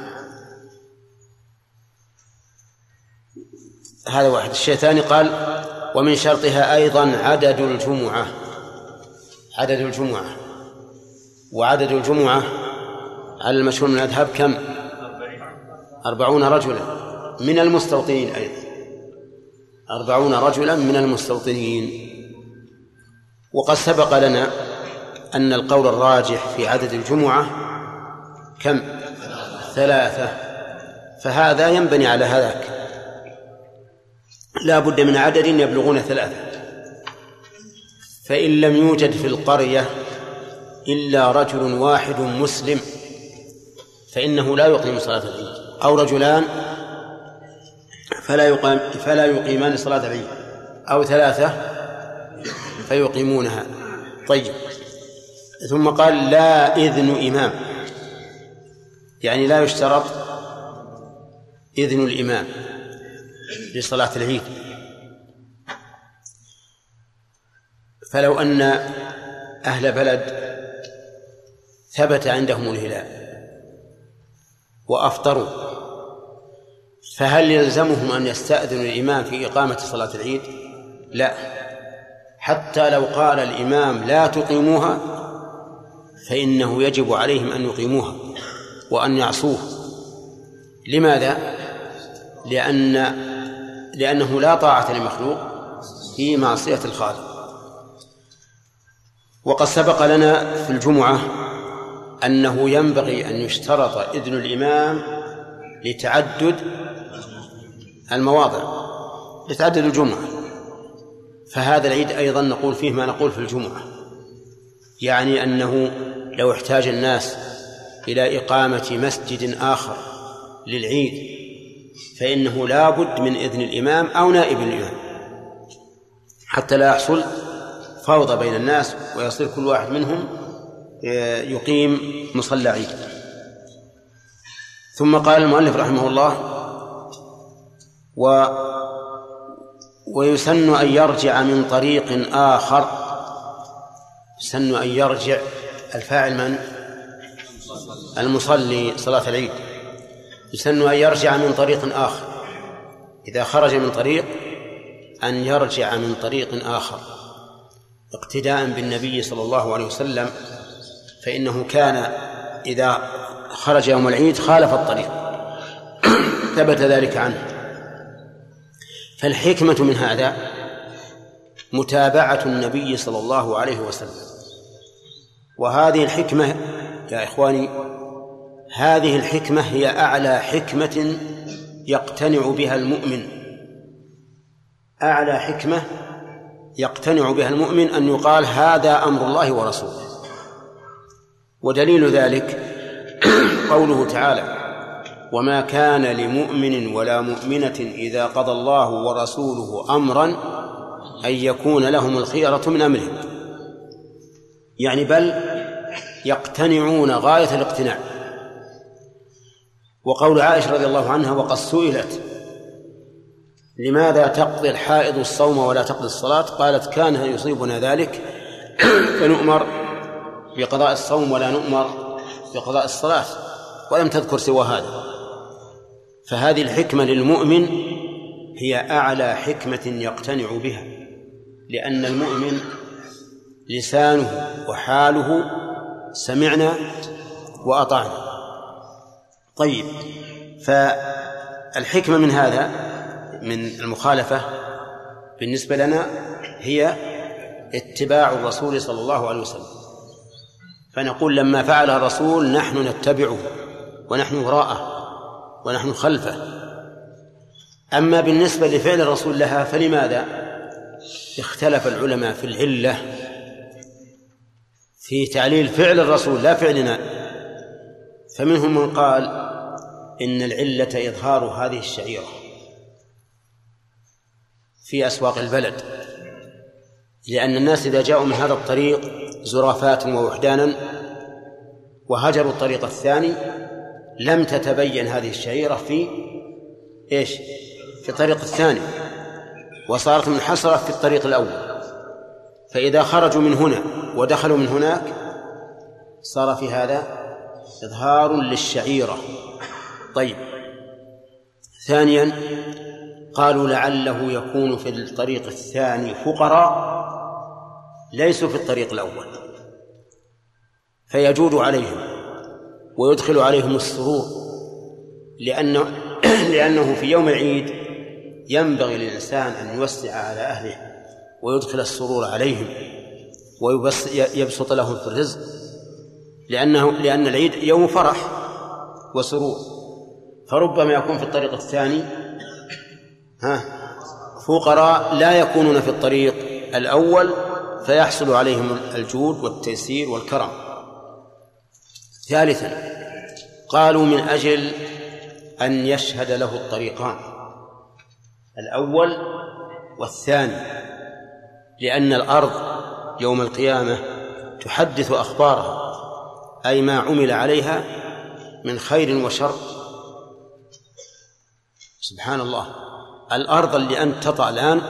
هذا واحد. الشيء الثاني قال ومن شرطها أيضا عدد الجمعة. عدد الجمعة. وعدد الجمعة على المشهور من الأذهب كم؟ أربعون رجلا. من المستوطنين أيضا. أربعون رجلا من المستوطنين. وقد سبق لنا أن القول الراجح في عدد الجمعة كم؟ ثلاثة. فهذا ينبني على هذاك. لا بد من عدد يبلغون ثلاثة. فإن لم يوجد في القرية إلا رجل واحد مسلم فإنه لا يقيم صلاة العيد. أو رجلان فلا يقام فلا يقيمان صلاة العيد أو ثلاثة فيقيمونها. طيب. ثم قال لا إذن إمام. يعني لا يشترط إذن الإمام لصلاة العيد. فلو أن أهل بلد ثبت عندهم الهلال وأفطروا فهل يلزمهم أن يستأذنوا الإمام في إقامة صلاة العيد؟ لا حتى لو قال الإمام لا تقيموها فإنه يجب عليهم أن يقيموها وأن يعصوه لماذا؟ لأن لأنه لا طاعة لمخلوق في معصية الخالق وقد سبق لنا في الجمعة أنه ينبغي أن يشترط إذن الإمام لتعدد المواضع. لتعدد الجمعة. فهذا العيد أيضا نقول فيه ما نقول في الجمعة. يعني أنه لو احتاج الناس إلى إقامة مسجد آخر للعيد فإنه لا بد من إذن الإمام أو نائب الإمام. حتى لا يحصل فوضى بين الناس ويصير كل واحد منهم يقيم مصلى عيد. ثم قال المؤلف رحمه الله و ويسن أن يرجع من طريق آخر. يسن أن يرجع الفاعل من؟ المصلي صلاة العيد. يسن أن يرجع من طريق آخر. إذا خرج من طريق أن يرجع من طريق آخر. اقتداء بالنبي صلى الله عليه وسلم فإنه كان إذا خرج يوم العيد خالف الطريق. ثبت ذلك عنه. فالحكمة من هذا متابعة النبي صلى الله عليه وسلم. وهذه الحكمة يا إخواني هذه الحكمة هي أعلى حكمة يقتنع بها المؤمن. أعلى حكمة يقتنع بها المؤمن أن يقال هذا أمر الله ورسوله. ودليل ذلك قوله تعالى وما كان لمؤمن ولا مؤمنة إذا قضى الله ورسوله أمرا أن يكون لهم الخيرة من أمرهم يعني بل يقتنعون غاية الاقتناع. وقول عائشة رضي الله عنها وقد سئلت لماذا تقضي الحائض الصوم ولا تقضي الصلاة؟ قالت كان يصيبنا ذلك فنؤمر بقضاء الصوم ولا نؤمر بقضاء الصلاة. ولم تذكر سوى هذا. فهذه الحكمة للمؤمن هي أعلى حكمة يقتنع بها لأن المؤمن لسانه وحاله سمعنا وأطعنا. طيب فالحكمة من هذا من المخالفة بالنسبة لنا هي اتباع الرسول صلى الله عليه وسلم. فنقول لما فعل الرسول نحن نتبعه ونحن وراءه. ونحن خلفه. أما بالنسبة لفعل الرسول لها فلماذا؟ اختلف العلماء في العلة في تعليل فعل الرسول لا فعلنا فمنهم من قال إن العلة إظهار هذه الشعيرة في أسواق البلد. لأن الناس إذا جاءوا من هذا الطريق زرافات ووحدانا وهجروا الطريق الثاني لم تتبين هذه الشعيرة في إيش؟ في الطريق الثاني. وصارت منحصرة في الطريق الأول. فإذا خرجوا من هنا ودخلوا من هناك صار في هذا إظهار للشعيرة. طيب. ثانيا قالوا لعله يكون في الطريق الثاني فقراء ليسوا في الطريق الأول. فيجود عليهم. ويدخل عليهم السرور لأنه لأنه في يوم العيد ينبغي للإنسان أن يوسع على أهله ويدخل السرور عليهم ويبسط لهم في الرزق لأنه لأن العيد يوم فرح وسرور. فربما يكون في الطريق الثاني ها فقراء لا يكونون في الطريق الأول فيحصل عليهم الجود والتيسير والكرم. ثالثا قالوا من أجل أن يشهد له الطريقان الأول والثاني لأن الأرض يوم القيامة تحدث أخبارها أي ما عمل عليها من خير وشر. سبحان الله الأرض اللي أنت تطأ الآن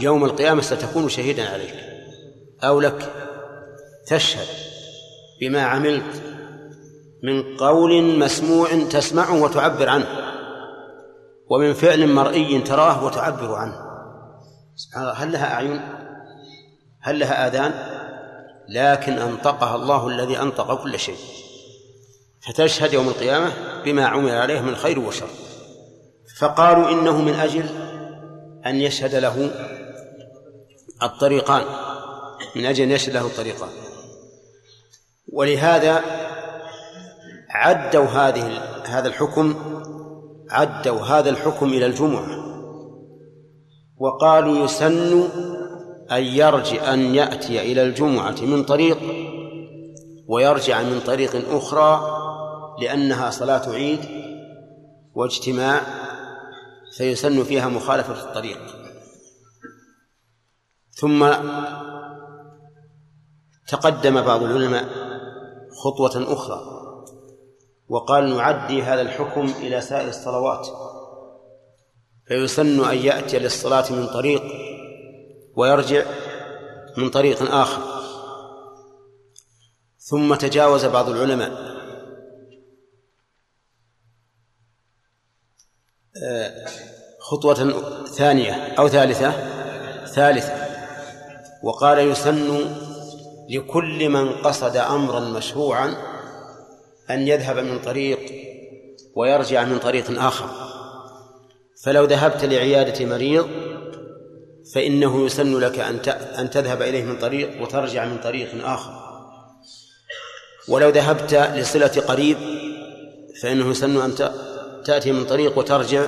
يوم القيامة ستكون شهيدا عليك أو لك تشهد بما عملت من قول مسموع تسمعه وتعبر عنه ومن فعل مرئي تراه وتعبر عنه. سبحان الله هل لها أعين؟ هل لها آذان؟ لكن أنطقها الله الذي أنطق كل شيء. فتشهد يوم القيامة بما عمل عليه من خير وشر. فقالوا إنه من أجل أن يشهد له الطريقان من أجل أن يشهد له الطريقان. ولهذا عدوا هذه هذا الحكم عدوا هذا الحكم إلى الجمعة. وقالوا يسن أن يرجع أن يأتي إلى الجمعة من طريق ويرجع من طريق أخرى لأنها صلاة عيد واجتماع فيسن فيها مخالفة الطريق. ثم تقدم بعض العلماء خطوة أخرى. وقال نعدي هذا الحكم إلى سائر الصلوات. فيسن أن يأتي للصلاة من طريق ويرجع من طريق آخر. ثم تجاوز بعض العلماء. خطوة ثانية أو ثالثة. ثالثة. وقال يسن لكل من قصد أمرا مشروعا أن يذهب من طريق ويرجع من طريق آخر. فلو ذهبت لعيادة مريض فإنه يسن لك أن أن تذهب إليه من طريق وترجع من طريق آخر. ولو ذهبت لصلة قريب فإنه يسن أن تأتي من طريق وترجع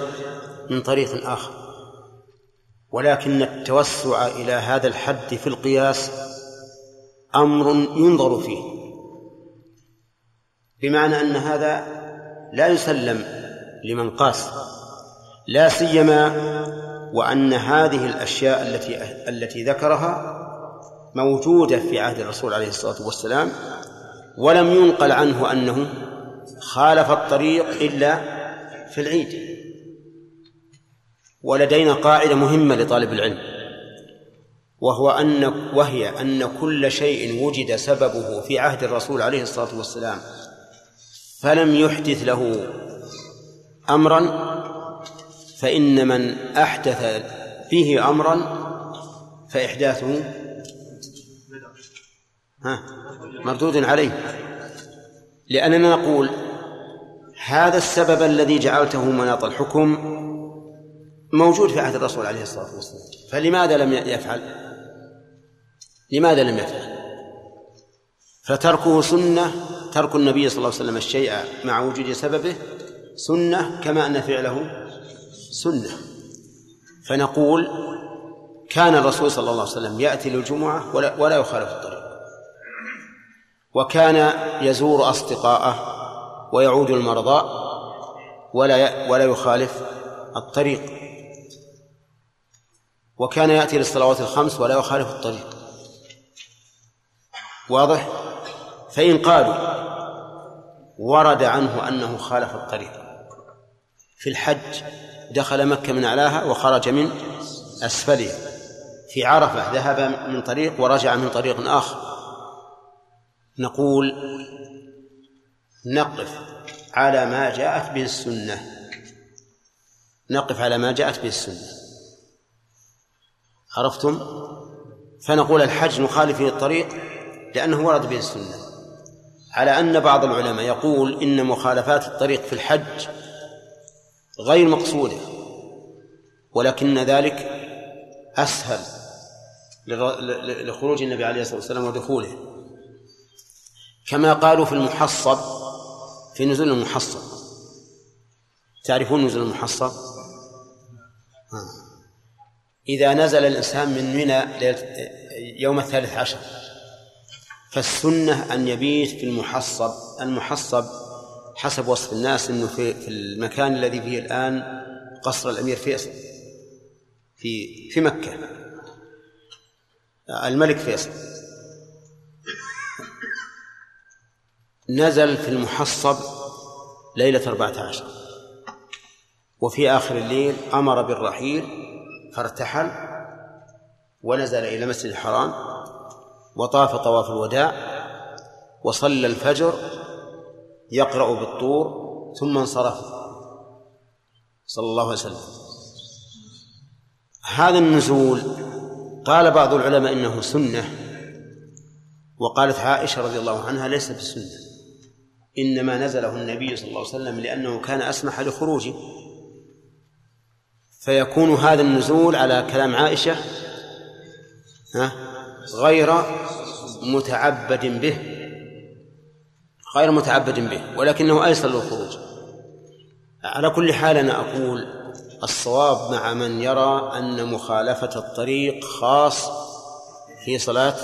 من طريق آخر. ولكن التوسع إلى هذا الحد في القياس أمر ينظر فيه. بمعنى أن هذا لا يسلم لمن قاس لا سيما وأن هذه الأشياء التي التي ذكرها موجودة في عهد الرسول عليه الصلاة والسلام ولم ينقل عنه أنه خالف الطريق إلا في العيد. ولدينا قاعدة مهمة لطالب العلم وهو أن وهي أن كل شيء وجد سببه في عهد الرسول عليه الصلاة والسلام. فلم يحدث له أمرا فإن من أحدث فيه أمرا فإحداثه ها مردود عليه. لأننا نقول هذا السبب الذي جعلته مناط الحكم موجود في عهد الرسول عليه الصلاة والسلام. فلماذا لم يفعل؟ لماذا لم يفعل؟ فتركه سنة ترك النبي صلى الله عليه وسلم الشيء مع وجود سببه سنة كما أن فعله سنة. فنقول كان الرسول صلى الله عليه وسلم يأتي للجمعة ولا, ولا يخالف الطريق. وكان يزور أصدقاءه ويعود المرضى ولا ولا يخالف الطريق. وكان يأتي للصلوات الخمس ولا يخالف الطريق. واضح؟ فإن قالوا ورد عنه أنه خالف الطريق في الحج دخل مكة من أعلاها وخرج من أسفلها في عرفة ذهب من طريق ورجع من طريق آخر. نقول نقف على ما جاءت به السنة. نقف على ما جاءت به السنة. عرفتم؟ فنقول الحج نخالف فيه الطريق لأنه ورد به السنة. على أن بعض العلماء يقول إن مخالفات الطريق في الحج غير مقصودة ولكن ذلك أسهل لخروج النبي عليه الصلاة والسلام ودخوله. كما قالوا في المحصب في نزول المحصب. تعرفون نزول المحصب؟ إذا نزل الإنسان من منى يوم الثالث عشر. فالسنة أن يبيت في المحصب المحصب حسب وصف الناس أنه في, في المكان الذي فيه الآن قصر الأمير فيصل في في مكة. الملك فيصل. نزل في المحصب ليلة أربعة عشر. وفي آخر الليل أمر بالرحيل فارتحل ونزل إلى المسجد الحرام. وطاف طواف الوداع وصلى الفجر يقرأ بالطور ثم انصرف. صلى الله عليه وسلم. هذا النزول قال بعض العلماء إنه سنة وقالت عائشة رضي الله عنها ليس بالسنة إنما نزله النبي صلى الله عليه وسلم لأنه كان أسمح لخروجه. فيكون هذا النزول على كلام عائشة ها؟ غير متعبد به. غير متعبد به ولكنه أيسر للخروج. على كل حال أنا أقول الصواب مع من يرى أن مخالفة الطريق خاص في صلاة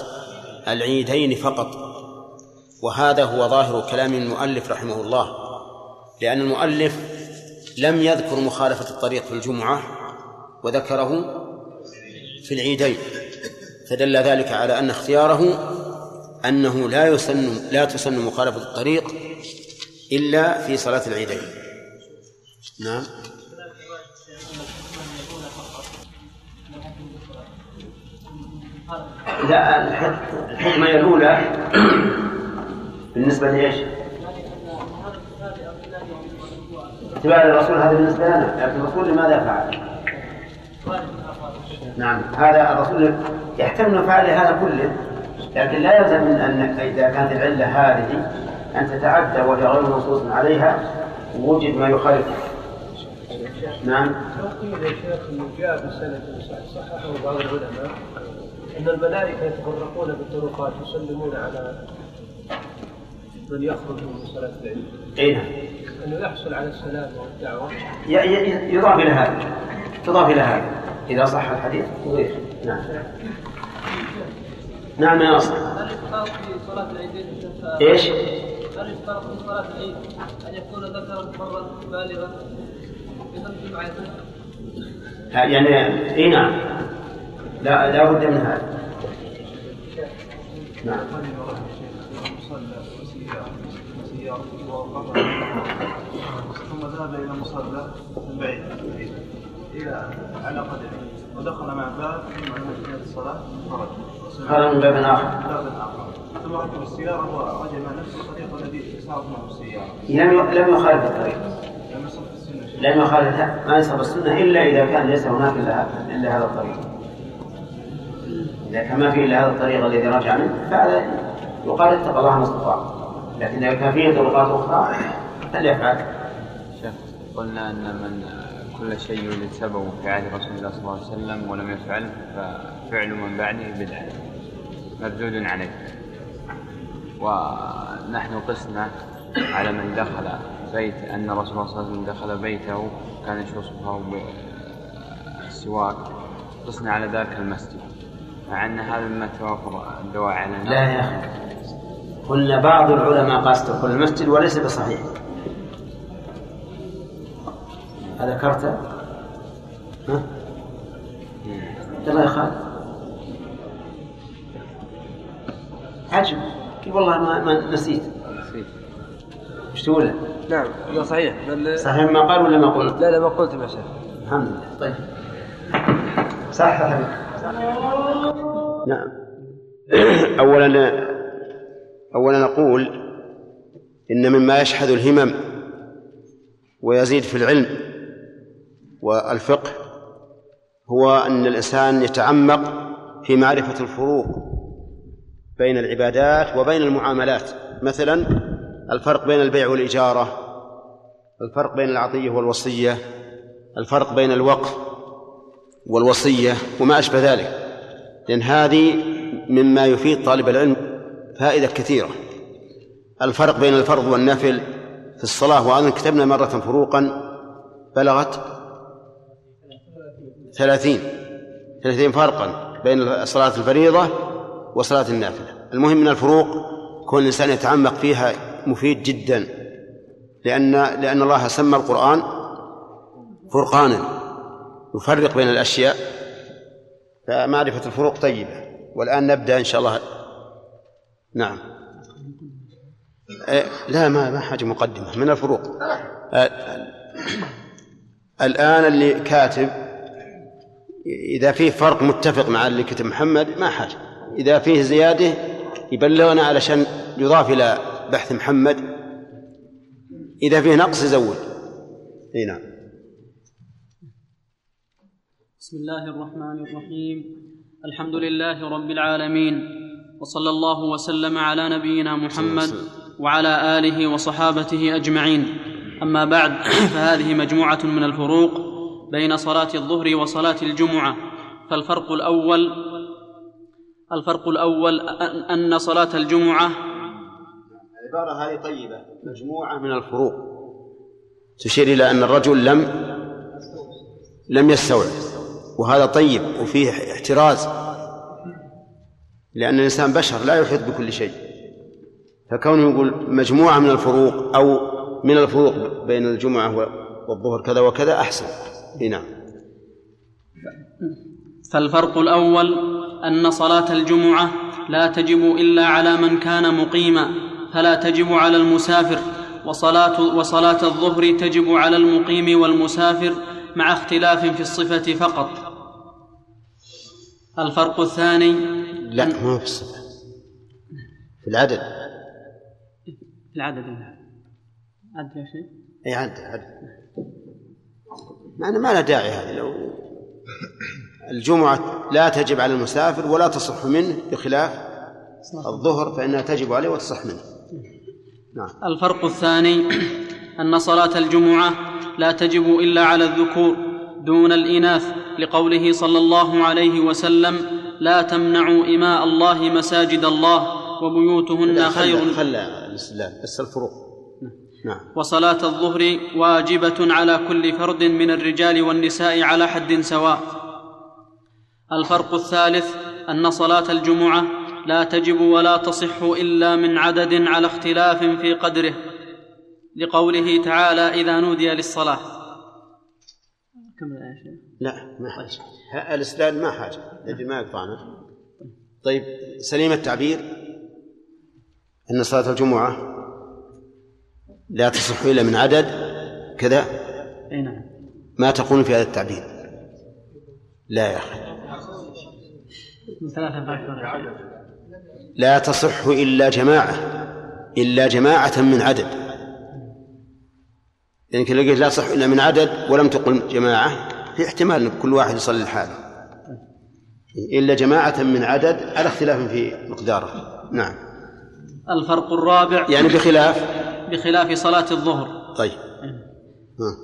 العيدين فقط. وهذا هو ظاهر كلام المؤلف رحمه الله لأن المؤلف لم يذكر مخالفة الطريق في الجمعة وذكره في العيدين. فدل ذلك على أن اختياره أنه لا يسن لا تسن مخالفة الطريق إلا في صلاة العيدين نعم لا الحكمة الأولى بالنسبة لإيش؟ اتباع الرسول هذا بالنسبة لنا لكن الرسول لماذا فعل؟ نعم هذا الرسول يحتمل فعل هذا كله لكن لا يلزم من أن إذا كانت العلة هذه أن تتعدى وهي غير منصوص عليها وجد ما يخالف نعم لو قيل يا شيخ إنه جاء بسند صححه بعض العلماء إن الملائكة يتفرقون بالطرقات يسلمون على من يخرج من صلاة العيد. اي نعم. أنه يحصل على السلام والدعوة. يضاف إلى هذا تضاف إلى هذا إذا صح الحديث تضيف نعم. نعم يا أصلا. هل يشترط في صلاة العيدين إيش؟ هل يشترط في صلاة العيد أن يكون ذكرا حرا بالغا يعني إي نعم. لا لا بد من هذا. نعم. ثم ذهب إلى مصلى البعيد إلى على قدمه ودخل مع باب ثم على الصلاة خرج. خرج من باب آخر. باب اخر ثم ركب السياره ورجع مع نفس الطريق الذي معه السياره لم لم يخالف الطريق لم يخالف ما يصحب السنة إلا إذا كان ليس هناك إلا إلا هذا الطريق. إذا كان ما في إلا هذا الطريق الذي رجع منه فهذا يقال اتقى الله ما استطاع. لكن إذا كان فيه طرقات أخرى فليفعل شيخ قلنا أن من كل شيء يوجد سببه في عهد رسول الله صلى الله عليه وسلم ولم يفعله ففعل من بعده بدعة. مردود عليه. ونحن قسنا على من دخل بيت أن رسول الله صلى الله عليه وسلم دخل بيته كان يشوصه بالسواك قسنا على ذاك المسجد. مع أن هذا مما توافر الدواعي على لا يا أخي. قلنا بعض العلماء قاس دخول المسجد وليس بصحيح. أذكرته؟ ها؟ يلا يا خالد عجب والله ما, ما نسيت. نسيت. إيش تقول؟ نعم لا صحيح. بل صحيح ما قال ولا ما قلت؟ لا لا ما قلت يا شيخ الحمد لله. طيب. صح يا حبيبي نعم. أولا أولا نقول إن مما يشحذ الهمم ويزيد في العلم والفقه هو أن الإنسان يتعمق في معرفة الفروق. بين العبادات وبين المعاملات. مثلا الفرق بين البيع والإجارة الفرق بين العطية والوصية الفرق بين الوقف والوصية وما أشبه ذلك. لأن هذه مما يفيد طالب العلم فائدة كثيرة. الفرق بين الفرض والنفل في الصلاة وأظن كتبنا مرة فروقا بلغت ثلاثين ثلاثين فرقا بين صلاة الفريضة وصلاة النافلة. المهم من الفروق كون الإنسان يتعمق فيها مفيد جدا لأن لأن الله سمى القرآن فرقانا يفرق بين الأشياء. فمعرفة الفروق طيبة. والآن نبدأ إن شاء الله. نعم. لا ما ما حاجة مقدمة. من الفروق. الآن اللي كاتب إذا فيه فرق متفق مع اللي كتب محمد ما حاجة. إذا فيه زيادة يبلغنا علشان يضاف إلى بحث محمد. إذا فيه نقص يزود. إي نعم. بسم الله الرحمن الرحيم. الحمد لله رب العالمين. وصلى الله وسلم على نبينا محمد وعلى آله وصحابته أجمعين. أما بعد فهذه مجموعة من الفروق بين صلاة الظهر وصلاة الجمعة. فالفرق الأول الفرق الأول أن صلاة الجمعة العبارة هذه طيبة مجموعة من الفروق. تشير إلى أن الرجل لم لم يستوعب وهذا طيب وفيه احتراز لأن الإنسان بشر لا يحيط بكل شيء. فكونه يقول مجموعة من الفروق أو من الفروق بين الجمعة والظهر كذا وكذا أحسن. نعم. فالفرق الأول أن صلاة الجمعة لا تجب إلا على من كان مقيما فلا تجب على المسافر وصلاة, وصلاة الظهر تجب على المقيم والمسافر مع اختلاف في الصفة فقط. الفرق الثاني لا مو في الصفة في العدد. في العدد عدد يا شيخ؟ اي عدد عدد. معنى ما له داعي هذا لو الجمعة لا تجب على المسافر ولا تصح منه بخلاف الظهر فإنها تجب عليه وتصح منه. نعم. الفرق الثاني أن صلاة الجمعة لا تجب إلا على الذكور دون الإناث لقوله صلى الله عليه وسلم لا تمنعوا إماء الله مساجد الله وبيوتهن خير. خلى الاستدلال بس الفروق. نعم. وصلاة الظهر واجبة على كل فرد من الرجال والنساء على حد سواء. الفرق الثالث أن صلاة الجمعة لا تجب ولا تصح إلا من عدد على اختلاف في قدره لقوله تعالى إذا نودي للصلاة. لا ما حاجة. الاستدلال ما حاجة الذي ما يقطعنا. طيب سليم التعبير أن صلاة الجمعة لا تصح إلا من عدد كذا؟ أي نعم. ما تقول في هذا التعبير؟ لا يا فاكتور لا تصح إلا جماعة إلا جماعة من عدد. يعني لقيت لا تصح إلا من عدد ولم تقل جماعة في احتمال أن كل واحد يصلي لحاله. إلا جماعة من عدد على اختلاف في مقداره. نعم. الفرق الرابع يعني بخلاف؟ بخلاف صلاة الظهر. طيب. ها.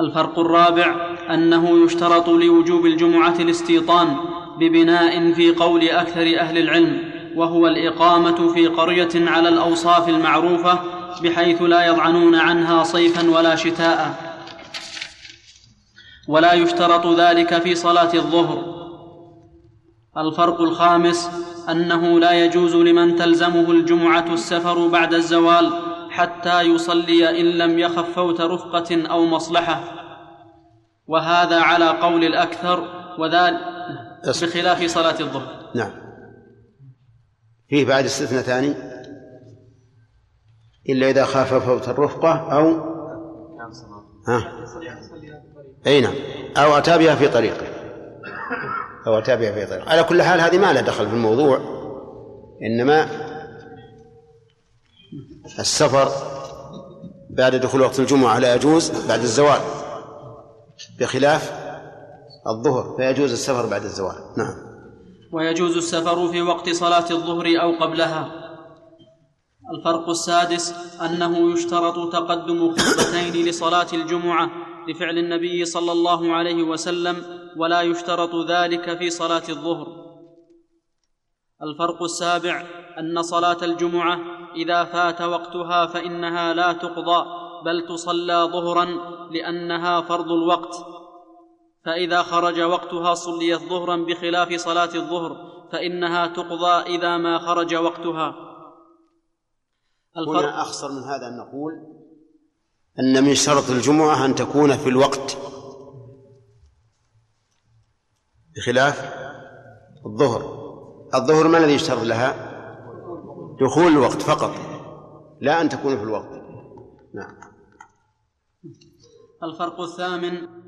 الفرق الرابع أنه يشترط لوجوب الجمعة الاستيطان. ببناء في قول أكثر أهل العلم وهو الإقامة في قرية على الأوصاف المعروفة بحيث لا يضعنون عنها صيفا ولا شتاء. ولا يشترط ذلك في صلاة الظهر. الفرق الخامس أنه لا يجوز لمن تلزمه الجمعة السفر بعد الزوال حتى يصلي إن لم يخف فوت رفقة أو مصلحة. وهذا على قول الأكثر وذلك بخلاف صلاة الظهر. نعم. فيه بعد استثناء ثاني؟ إلا إذا خاف فوت الرفقة أو ها؟ أي نعم. أو أتى بها في طريقه. أو أتى بها في طريقه. على كل حال هذه ما لها دخل في الموضوع. إنما السفر بعد دخول وقت الجمعة لا يجوز بعد الزوال. بخلاف الظهر فيجوز السفر بعد الزوال. نعم. ويجوز السفر في وقت صلاة الظهر أو قبلها. الفرق السادس أنه يشترط تقدم خطبتين لصلاة الجمعة لفعل النبي صلى الله عليه وسلم ولا يشترط ذلك في صلاة الظهر. الفرق السابع أن صلاة الجمعة إذا فات وقتها فإنها لا تقضى بل تصلى ظهرا لأنها فرض الوقت. فإذا خرج وقتها صليت ظهرا بخلاف صلاة الظهر فإنها تقضى إذا ما خرج وقتها. هنا أخصر من هذا أن نقول أن من شرط الجمعة أن تكون في الوقت بخلاف الظهر. الظهر ما الذي يشترط لها؟ دخول الوقت فقط لا أن تكون في الوقت. نعم. الفرق الثامن